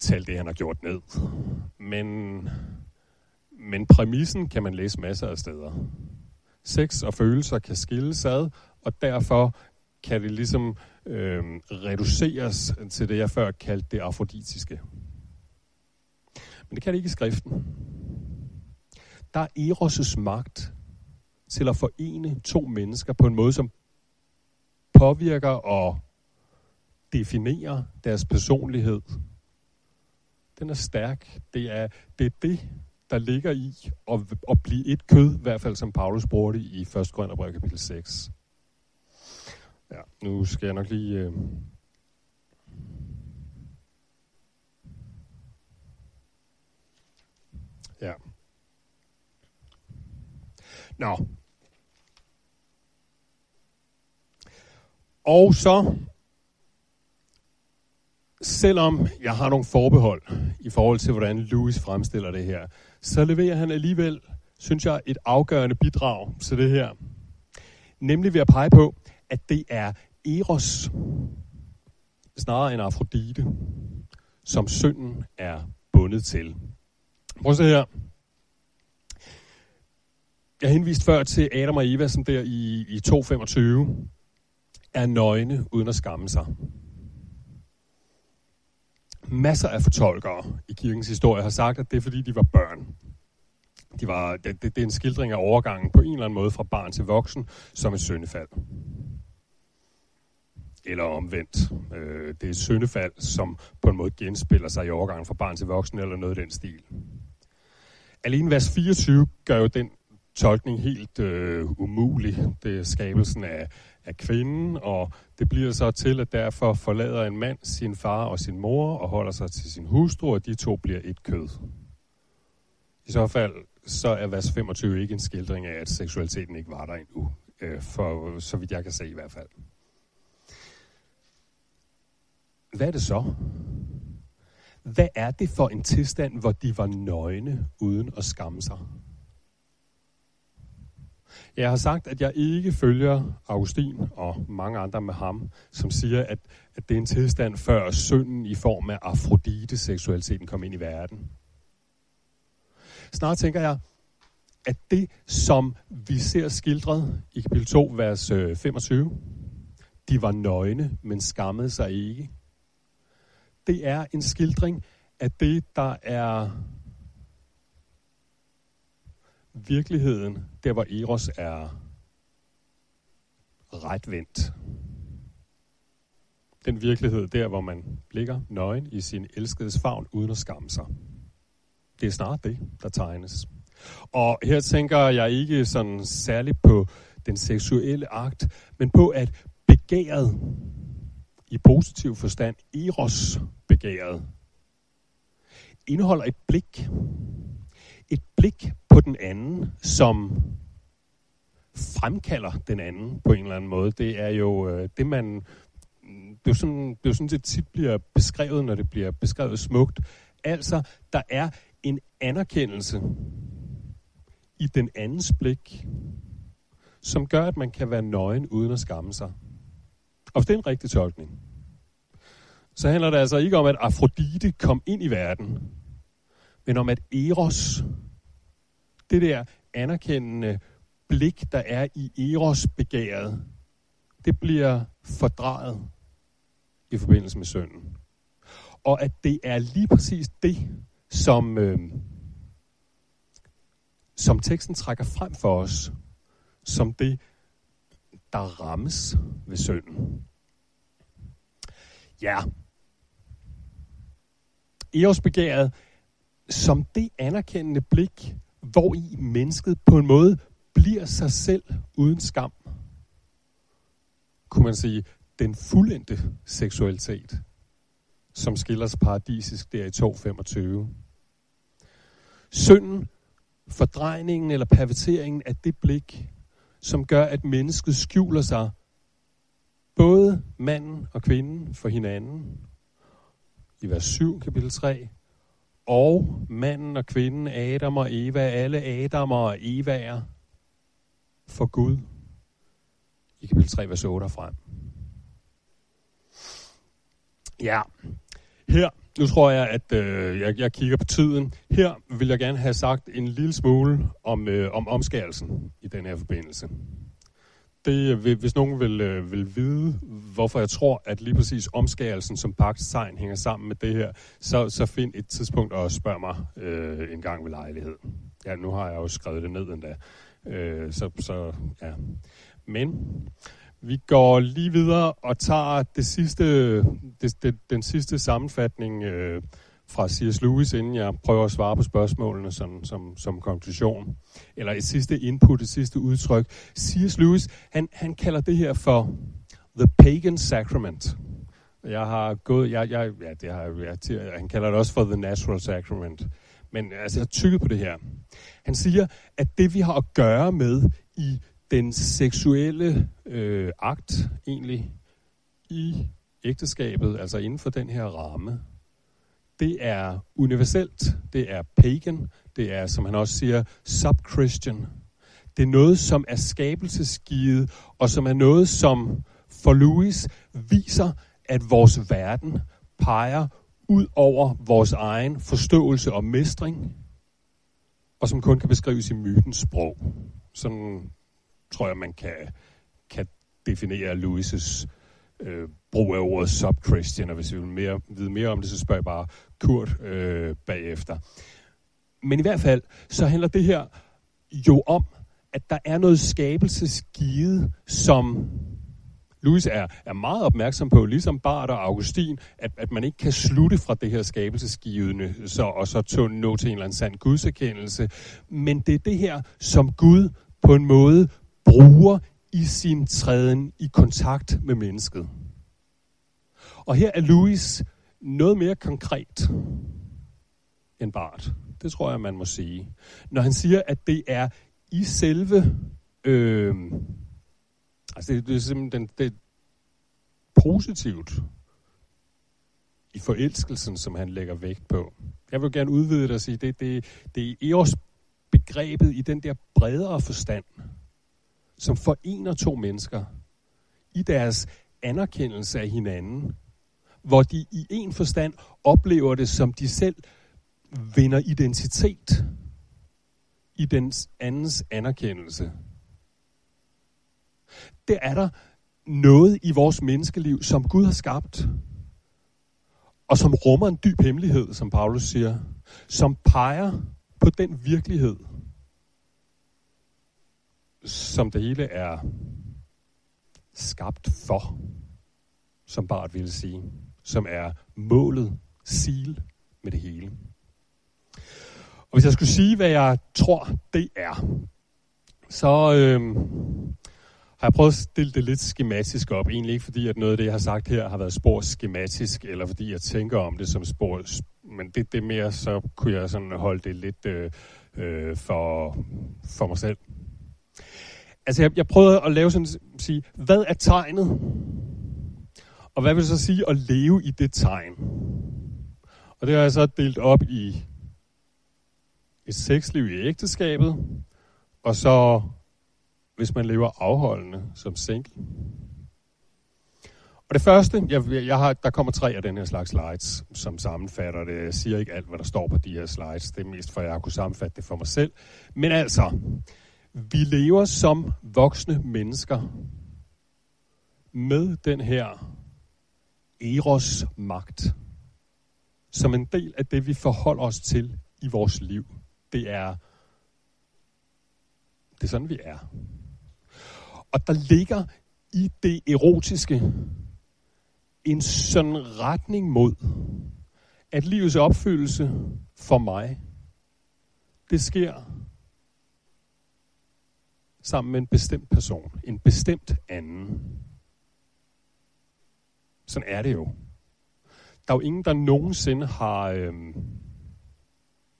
tale det, han har gjort ned. Men, men præmissen kan man læse masser af steder sex og følelser kan skilles ad, og derfor kan det ligesom øh, reduceres til det, jeg før kaldte det afroditiske. Men det kan det ikke i skriften. Der er Eros' magt til at forene to mennesker på en måde, som påvirker og definerer deres personlighed. Den er stærk. Det er det, er det der ligger i at, at blive et kød, i hvert fald som Paulus bruger det i 1. Korinther kapitel 6. Ja, nu skal jeg nok lige... Øh Ja. Nå. Og så selvom jeg har nogle forbehold i forhold til, hvordan Louis fremstiller det her, så leverer han alligevel, synes jeg, et afgørende bidrag til det her. Nemlig ved at pege på, at det er Eros, snarere end Afrodite, som synden er bundet til. Prøv at se her. Jeg henviste før til Adam og Eva, som der i, i 2.25 er nøgne uden at skamme sig. Masser af fortolkere i kirkens historie har sagt, at det er fordi, de var børn. De var, det, det, det er en skildring af overgangen på en eller anden måde fra barn til voksen som et syndefald. Eller omvendt. Øh, det er et syndefald, som på en måde genspiller sig i overgangen fra barn til voksen eller noget i den stil. Alene vers 24 gør jo den tolkning helt øh, umulig. Det er skabelsen af, af kvinden, og det bliver så til, at derfor forlader en mand sin far og sin mor og holder sig til sin hustru, og de to bliver et kød. I så fald så er vers 25 ikke en skildring af, at seksualiteten ikke var der endnu, øh, for så vidt jeg kan se i hvert fald. Hvad er det så? Hvad er det for en tilstand, hvor de var nøgne uden at skamme sig? Jeg har sagt, at jeg ikke følger Augustin og mange andre med ham, som siger, at, at det er en tilstand før synden i form af Afrodite-seksualiteten kom ind i verden. Snart tænker jeg, at det, som vi ser skildret i kapitel 2, vers øh, 25, de var nøgne, men skammede sig ikke. Det er en skildring af det, der er virkeligheden, der hvor Eros er retvendt. Den virkelighed der, hvor man ligger nøgen i sin elskedes favn uden at skamme sig. Det er snart det, der tegnes. Og her tænker jeg ikke sådan særligt på den seksuelle akt, men på at begæret, i positiv forstand, eros begæret, indeholder et blik. Et blik på den anden, som fremkalder den anden på en eller anden måde. Det er jo øh, det, man... Det er jo sådan, det er jo sådan, det tit bliver beskrevet, når det bliver beskrevet smukt. Altså, der er en anerkendelse i den andens blik, som gør, at man kan være nøgen uden at skamme sig. Og hvis det er en rigtig tolkning, så handler det altså ikke om, at Afrodite kom ind i verden, men om, at Eros, det der anerkendende blik, der er i Eros begæret, det bliver fordrejet i forbindelse med sønnen. Og at det er lige præcis det, som, øh, som teksten trækker frem for os, som det, der rammes ved sønnen. Ja. Eros begæret som det anerkendende blik, hvor i mennesket på en måde bliver sig selv uden skam. Kunne man sige, den fuldendte seksualitet, som skiller sig paradisisk der i 2.25. Synden, fordrejningen eller perverteringen af det blik, som gør, at mennesket skjuler sig, både manden og kvinden for hinanden, i vers 7, kapitel 3, og manden og kvinden, Adam og Eva, alle Adamer og Evaer, for Gud, i kapitel 3, vers 8 og frem. Ja, her, nu tror jeg, at øh, jeg, jeg kigger på tiden. Her vil jeg gerne have sagt en lille smule om, øh, om omskærelsen i den her forbindelse. Det, øh, hvis nogen vil, øh, vil vide, hvorfor jeg tror, at lige præcis omskærelsen som pagtstegn hænger sammen med det her, så, så find et tidspunkt og spørg mig øh, en gang ved lejlighed. Ja, nu har jeg jo skrevet det ned endda. Øh, så, så, ja. Men vi går lige videre og tager det sidste, det, det, den sidste sammenfatning øh, fra C.S. Lewis, inden jeg prøver at svare på spørgsmålene som, som, som konklusion. Eller et sidste input, et sidste udtryk. C.S. Lewis, han, han kalder det her for The Pagan Sacrament. Jeg har gået, jeg, jeg, ja, det har, jeg, han kalder det også for The Natural Sacrament. Men altså, jeg har tykket på det her. Han siger, at det vi har at gøre med i den seksuelle øh, akt, egentlig, i ægteskabet, altså inden for den her ramme, det er universelt, det er pagan, det er, som han også siger, sub-Christian. Det er noget, som er skabelsesgivet, og som er noget, som for Louis viser, at vores verden peger ud over vores egen forståelse og mestring, og som kun kan beskrives i mytens sprog. Sådan tror jeg, man kan, kan definere Louis' øh, brug af ordet sub-Christian, og hvis vi vil mere, vide mere om det, så spørg bare Kurt øh, bagefter. Men i hvert fald, så handler det her jo om, at der er noget skabelsesgivet, som Louis er, er meget opmærksom på, ligesom Bart og Augustin, at, at man ikke kan slutte fra det her skabelsesgivende, så, og så nå til en eller anden sand gudserkendelse. Men det er det her, som Gud på en måde bruger i sin træden i kontakt med mennesket. Og her er Louis noget mere konkret end Bart. Det tror jeg, man må sige. Når han siger, at det er i selve... Øh, altså, det, det er simpelthen det, positivt i forelskelsen, som han lægger vægt på. Jeg vil gerne udvide det og sige, det, det, det er Eos begrebet i den der bredere forstand, som forener to mennesker i deres anerkendelse af hinanden, hvor de i en forstand oplever det, som de selv vinder identitet i den andens anerkendelse. Det er der noget i vores menneskeliv, som Gud har skabt, og som rummer en dyb hemmelighed, som Paulus siger, som peger på den virkelighed, som det hele er skabt for, som Bart ville sige, som er målet, sil med det hele. Og hvis jeg skulle sige, hvad jeg tror, det er, så øh, har jeg prøvet at stille det lidt skematisk op. Egentlig ikke fordi, at noget af det, jeg har sagt her, har været spor skematisk, eller fordi jeg tænker om det som spor. Men det, det mere, så kunne jeg sådan holde det lidt øh, øh, for, for mig selv. Altså, jeg, jeg prøvede at lave sådan at sige, hvad er tegnet? Og hvad vil det så sige at leve i det tegn? Og det har jeg så delt op i et sexliv i ægteskabet, og så hvis man lever afholdende som single. Og det første, jeg, jeg har, der kommer tre af den her slags slides, som sammenfatter det. Jeg siger ikke alt, hvad der står på de her slides. Det er mest for, at jeg har kunne sammenfatte det for mig selv. Men altså, vi lever som voksne mennesker med den her eros magt, som en del af det, vi forholder os til i vores liv. Det er, det er sådan, vi er. Og der ligger i det erotiske en sådan retning mod, at livets opfyldelse for mig, det sker sammen med en bestemt person, en bestemt anden. Sådan er det jo. Der er jo ingen, der nogensinde har... Øhm,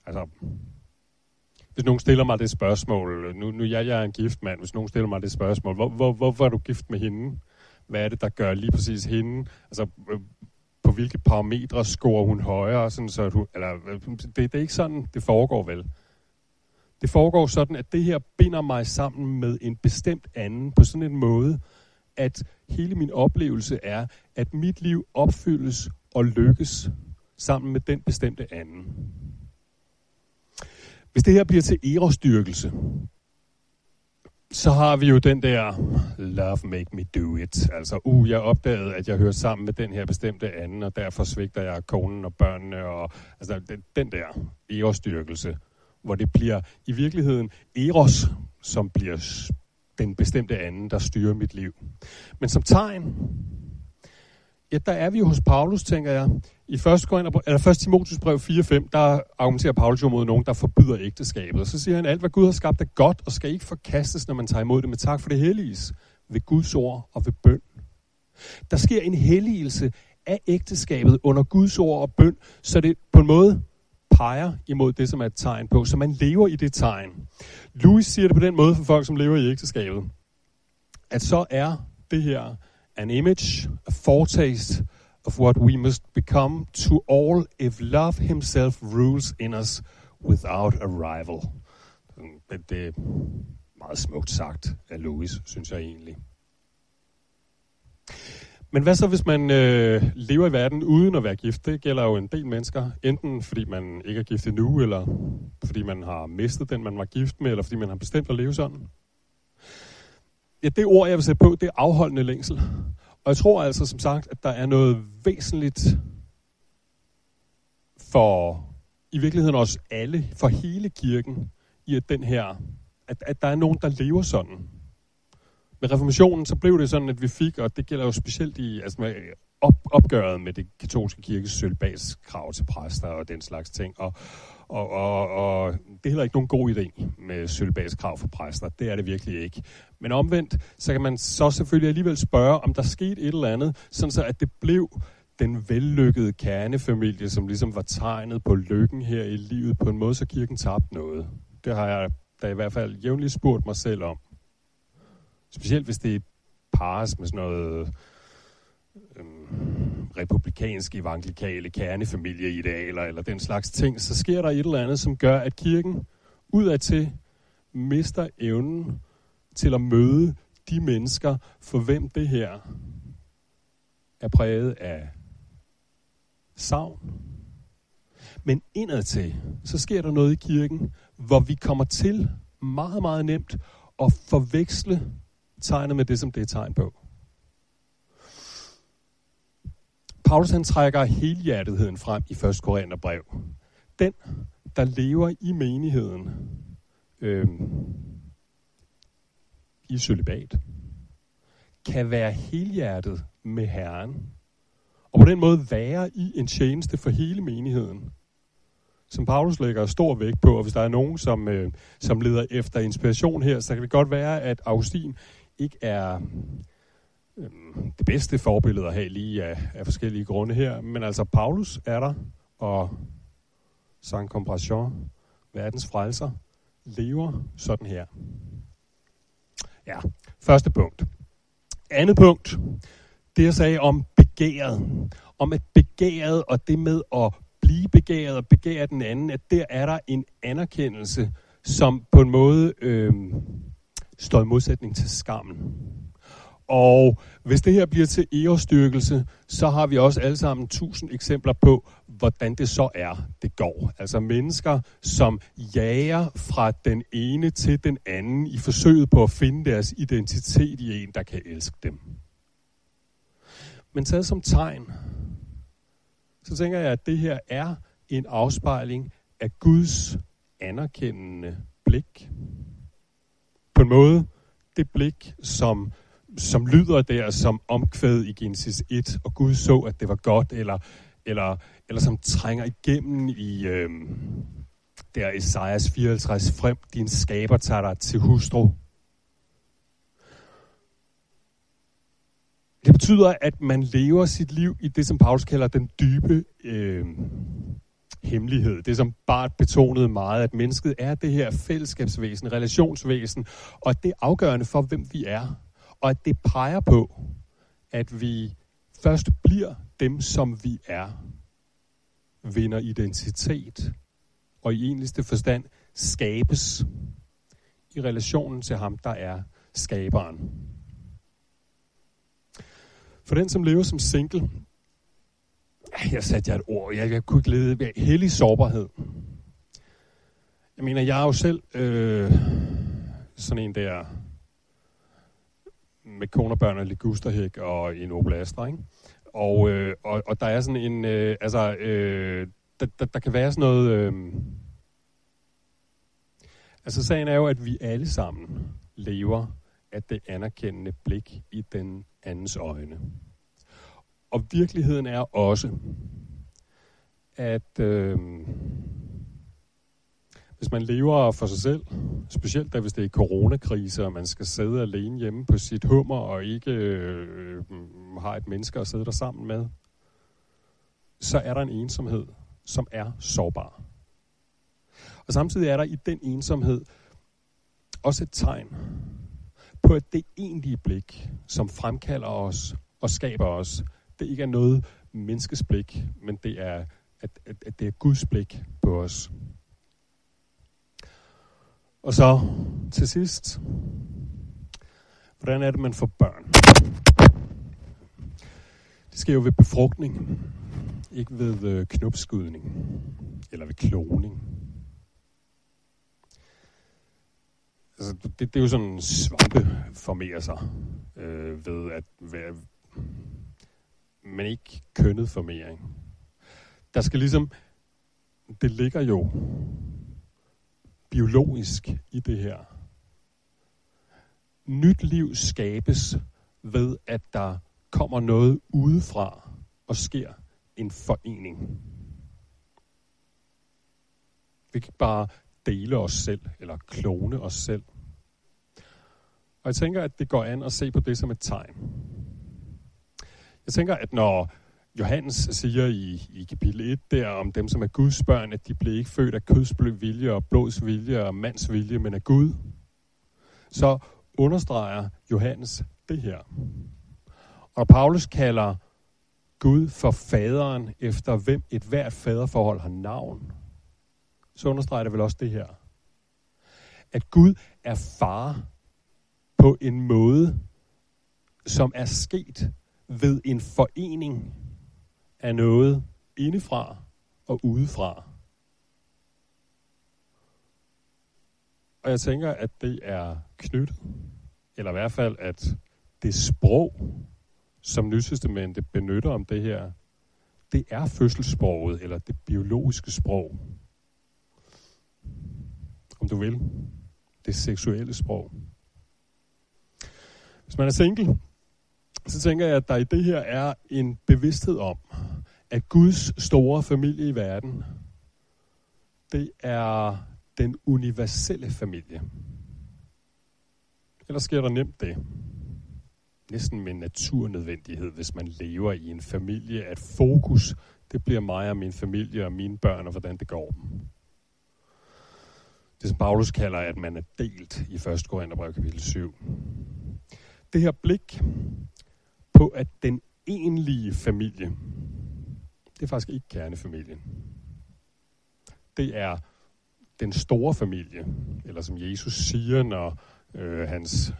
altså, hvis nogen stiller mig det spørgsmål, nu, nu jeg, jeg er en gift mand, hvis nogen stiller mig det spørgsmål, hvor, hvor, hvorfor er du gift med hende? Hvad er det, der gør lige præcis hende? Altså, øh, på hvilke parametre scorer hun højere? Sådan, så hun, eller, øh, det, det er ikke sådan, det foregår vel. Det foregår sådan, at det her binder mig sammen med en bestemt anden på sådan en måde, at hele min oplevelse er, at mit liv opfyldes og lykkes sammen med den bestemte anden. Hvis det her bliver til erostyrkelse, så har vi jo den der love make me do it. Altså, uh, jeg opdagede, at jeg hører sammen med den her bestemte anden, og derfor svigter jeg konen og børnene. Og, altså, den, den der erostyrkelse, hvor det bliver i virkeligheden eros, som bliver den bestemte anden, der styrer mit liv. Men som tegn, ja, der er vi jo hos Paulus, tænker jeg. I 1. eller 1. Timotius brev 4.5, der argumenterer Paulus jo mod nogen, der forbyder ægteskabet. Og så siger han, alt hvad Gud har skabt er godt, og skal ikke forkastes, når man tager imod det med tak for det helliges, ved Guds ord og ved bøn. Der sker en helligelse af ægteskabet under Guds ord og bøn, så det på en måde peger imod det, som er et tegn på, så man lever i det tegn. Louis siger det på den måde for folk, som lever i ægteskabet, at så er det her an image, a foretaste of what we must become to all if love himself rules in us without a rival. Det, det er meget smukt sagt af Louis, synes jeg egentlig. Men hvad så, hvis man øh, lever i verden uden at være gift? Det gælder jo en del mennesker. Enten fordi man ikke er gift endnu, eller fordi man har mistet den, man var gift med, eller fordi man har bestemt at leve sådan. Ja, det ord, jeg vil sætte på, det er afholdende længsel. Og jeg tror altså, som sagt, at der er noget væsentligt for i virkeligheden også alle, for hele kirken, i at den her, at, at der er nogen, der lever sådan. Med reformationen, så blev det sådan, at vi fik, og det gælder jo specielt i altså med op, opgøret med det katolske kirkes sølvbagskrav til præster og den slags ting. Og, og, og, og det er heller ikke nogen god idé med sølvbagskrav for præster. Det er det virkelig ikke. Men omvendt, så kan man så selvfølgelig alligevel spørge, om der skete et eller andet, sådan så at det blev den vellykkede kernefamilie, som ligesom var tegnet på lykken her i livet på en måde, så kirken tabte noget. Det har jeg da i hvert fald jævnligt spurgt mig selv om. Specielt hvis det pares med sådan noget øhm, republikanske, evangelikale kernefamilieidealer eller den slags ting, så sker der et eller andet, som gør, at kirken udadtil mister evnen til at møde de mennesker, for hvem det her er præget af savn. Men indadtil, så sker der noget i kirken, hvor vi kommer til meget, meget nemt at forveksle tegnet med det, som det er tegn på. Paulus han trækker helhjertetheden frem i 1. Korintherbrev. Den, der lever i menigheden øh, i celibat, kan være helhjertet med Herren, og på den måde være i en tjeneste for hele menigheden, som Paulus lægger stor vægt på, og hvis der er nogen, som, øh, som leder efter inspiration her, så kan det godt være, at Augustin ikke er øh, det bedste forbillede at have lige af, af forskellige grunde her. Men altså, Paulus er der, og Saint Compassion, verdens frelser, lever sådan her. Ja, første punkt. Andet punkt, det jeg sagde om begæret. Om at begæret og det med at blive begæret og begære den anden, at der er der en anerkendelse, som på en måde øh, står i modsætning til skammen. Og hvis det her bliver til ærestyrkelse, så har vi også alle sammen tusind eksempler på, hvordan det så er, det går. Altså mennesker, som jager fra den ene til den anden i forsøget på at finde deres identitet i en, der kan elske dem. Men taget som tegn, så tænker jeg, at det her er en afspejling af Guds anerkendende blik. På en måde, det blik, som, som lyder der som omkvæd i Genesis 1, og Gud så, at det var godt, eller, eller, eller som trænger igennem i øh, der Esajas 54, frem, din skaber tager dig til hustru. Det betyder, at man lever sit liv i det, som Paulus kalder den dybe øh, hemmelighed. Det, som Bart betonede meget, at mennesket er det her fællesskabsvæsen, relationsvæsen, og det er afgørende for, hvem vi er. Og at det peger på, at vi først bliver dem, som vi er, vinder identitet, og i enligste forstand skabes i relationen til ham, der er skaberen. For den, som lever som single, jeg satte jeg et ord, jeg, jeg kunne ikke lede, hellig sårbarhed. Jeg mener, jeg er jo selv øh, sådan en der med kone og børn og ligusterhæk og en oblaster, ikke? Og, øh, og, og der er sådan en, øh, altså, øh, der, der, der kan være sådan noget, øh, altså sagen er jo, at vi alle sammen lever af det anerkendende blik i den andens øjne. Og virkeligheden er også, at øh, hvis man lever for sig selv, specielt da hvis det er coronakrise, og man skal sidde alene hjemme på sit hummer, og ikke øh, har et menneske at sidde der sammen med, så er der en ensomhed, som er sårbar. Og samtidig er der i den ensomhed også et tegn på, at det egentlige blik, som fremkalder os og skaber os, det ikke er noget menneskes blik, men det er, at, at, at det er Guds blik på os. Og så til sidst, hvordan er det, man får børn? Det sker jo ved befrugtning, ikke ved øh, knopskydning eller ved kloning. Altså, det, det er jo sådan, svampe formerer sig øh, ved at være, men ikke kønnet formering. Der skal ligesom, det ligger jo biologisk i det her. Nyt liv skabes ved, at der kommer noget udefra og sker en forening. Vi kan ikke bare dele os selv eller klone os selv. Og jeg tænker, at det går an at se på det som et tegn. Jeg tænker, at når Johannes siger i, i kapitel 1 der om dem, som er Guds børn, at de blev ikke født af kødsblød vilje og blods vilje og mands vilje, men af Gud, så understreger Johannes det her. Og Paulus kalder Gud for faderen, efter hvem et hvert faderforhold har navn, så understreger det vel også det her. At Gud er far på en måde, som er sket ved en forening af noget indefra og udefra. Og jeg tænker, at det er knyttet, eller i hvert fald, at det sprog, som Nytestamentet benytter om det her, det er fødselssproget, eller det biologiske sprog. Om du vil. Det seksuelle sprog. Hvis man er single, så tænker jeg, at der i det her er en bevidsthed om, at Guds store familie i verden, det er den universelle familie. Ellers sker der nemt det. Næsten med naturnødvendighed, hvis man lever i en familie, at fokus, det bliver mig og min familie og mine børn og hvordan det går dem. Det som Paulus kalder, at man er delt i 1. Korintherbrev kapitel 7. Det her blik på, at den egentlige familie, det er faktisk ikke kernefamilien. Det er den store familie, eller som Jesus siger, når øh, hans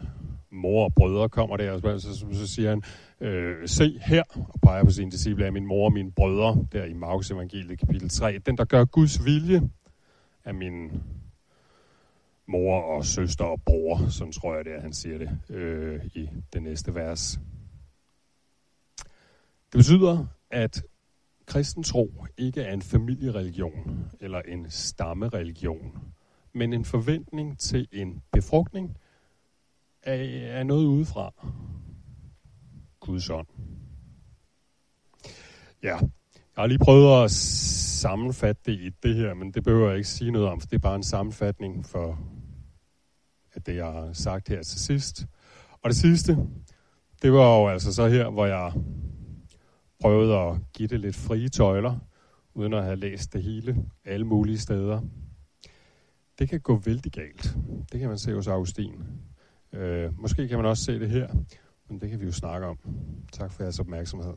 mor og brødre kommer der, så, så, så siger han, øh, se her, og peger på sine disciple af min mor og mine brødre, der i Markus evangeliet kapitel 3. Den, der gør Guds vilje, er min mor og søster og bror, sådan tror jeg det er, han siger det øh, i det næste vers. Det betyder, at kristen tro ikke er en familiereligion eller en stammereligion, men en forventning til en befrugtning af, af noget udefra. Guds ånd. Ja, jeg har lige prøvet at sammenfatte det i det her, men det behøver jeg ikke sige noget om, for det er bare en sammenfatning for at det, jeg har sagt her til sidst. Og det sidste, det var jo altså så her, hvor jeg prøvet at give det lidt frie tøjler, uden at have læst det hele, alle mulige steder. Det kan gå vældig galt. Det kan man se hos Augustin. Øh, måske kan man også se det her, men det kan vi jo snakke om. Tak for jeres opmærksomhed.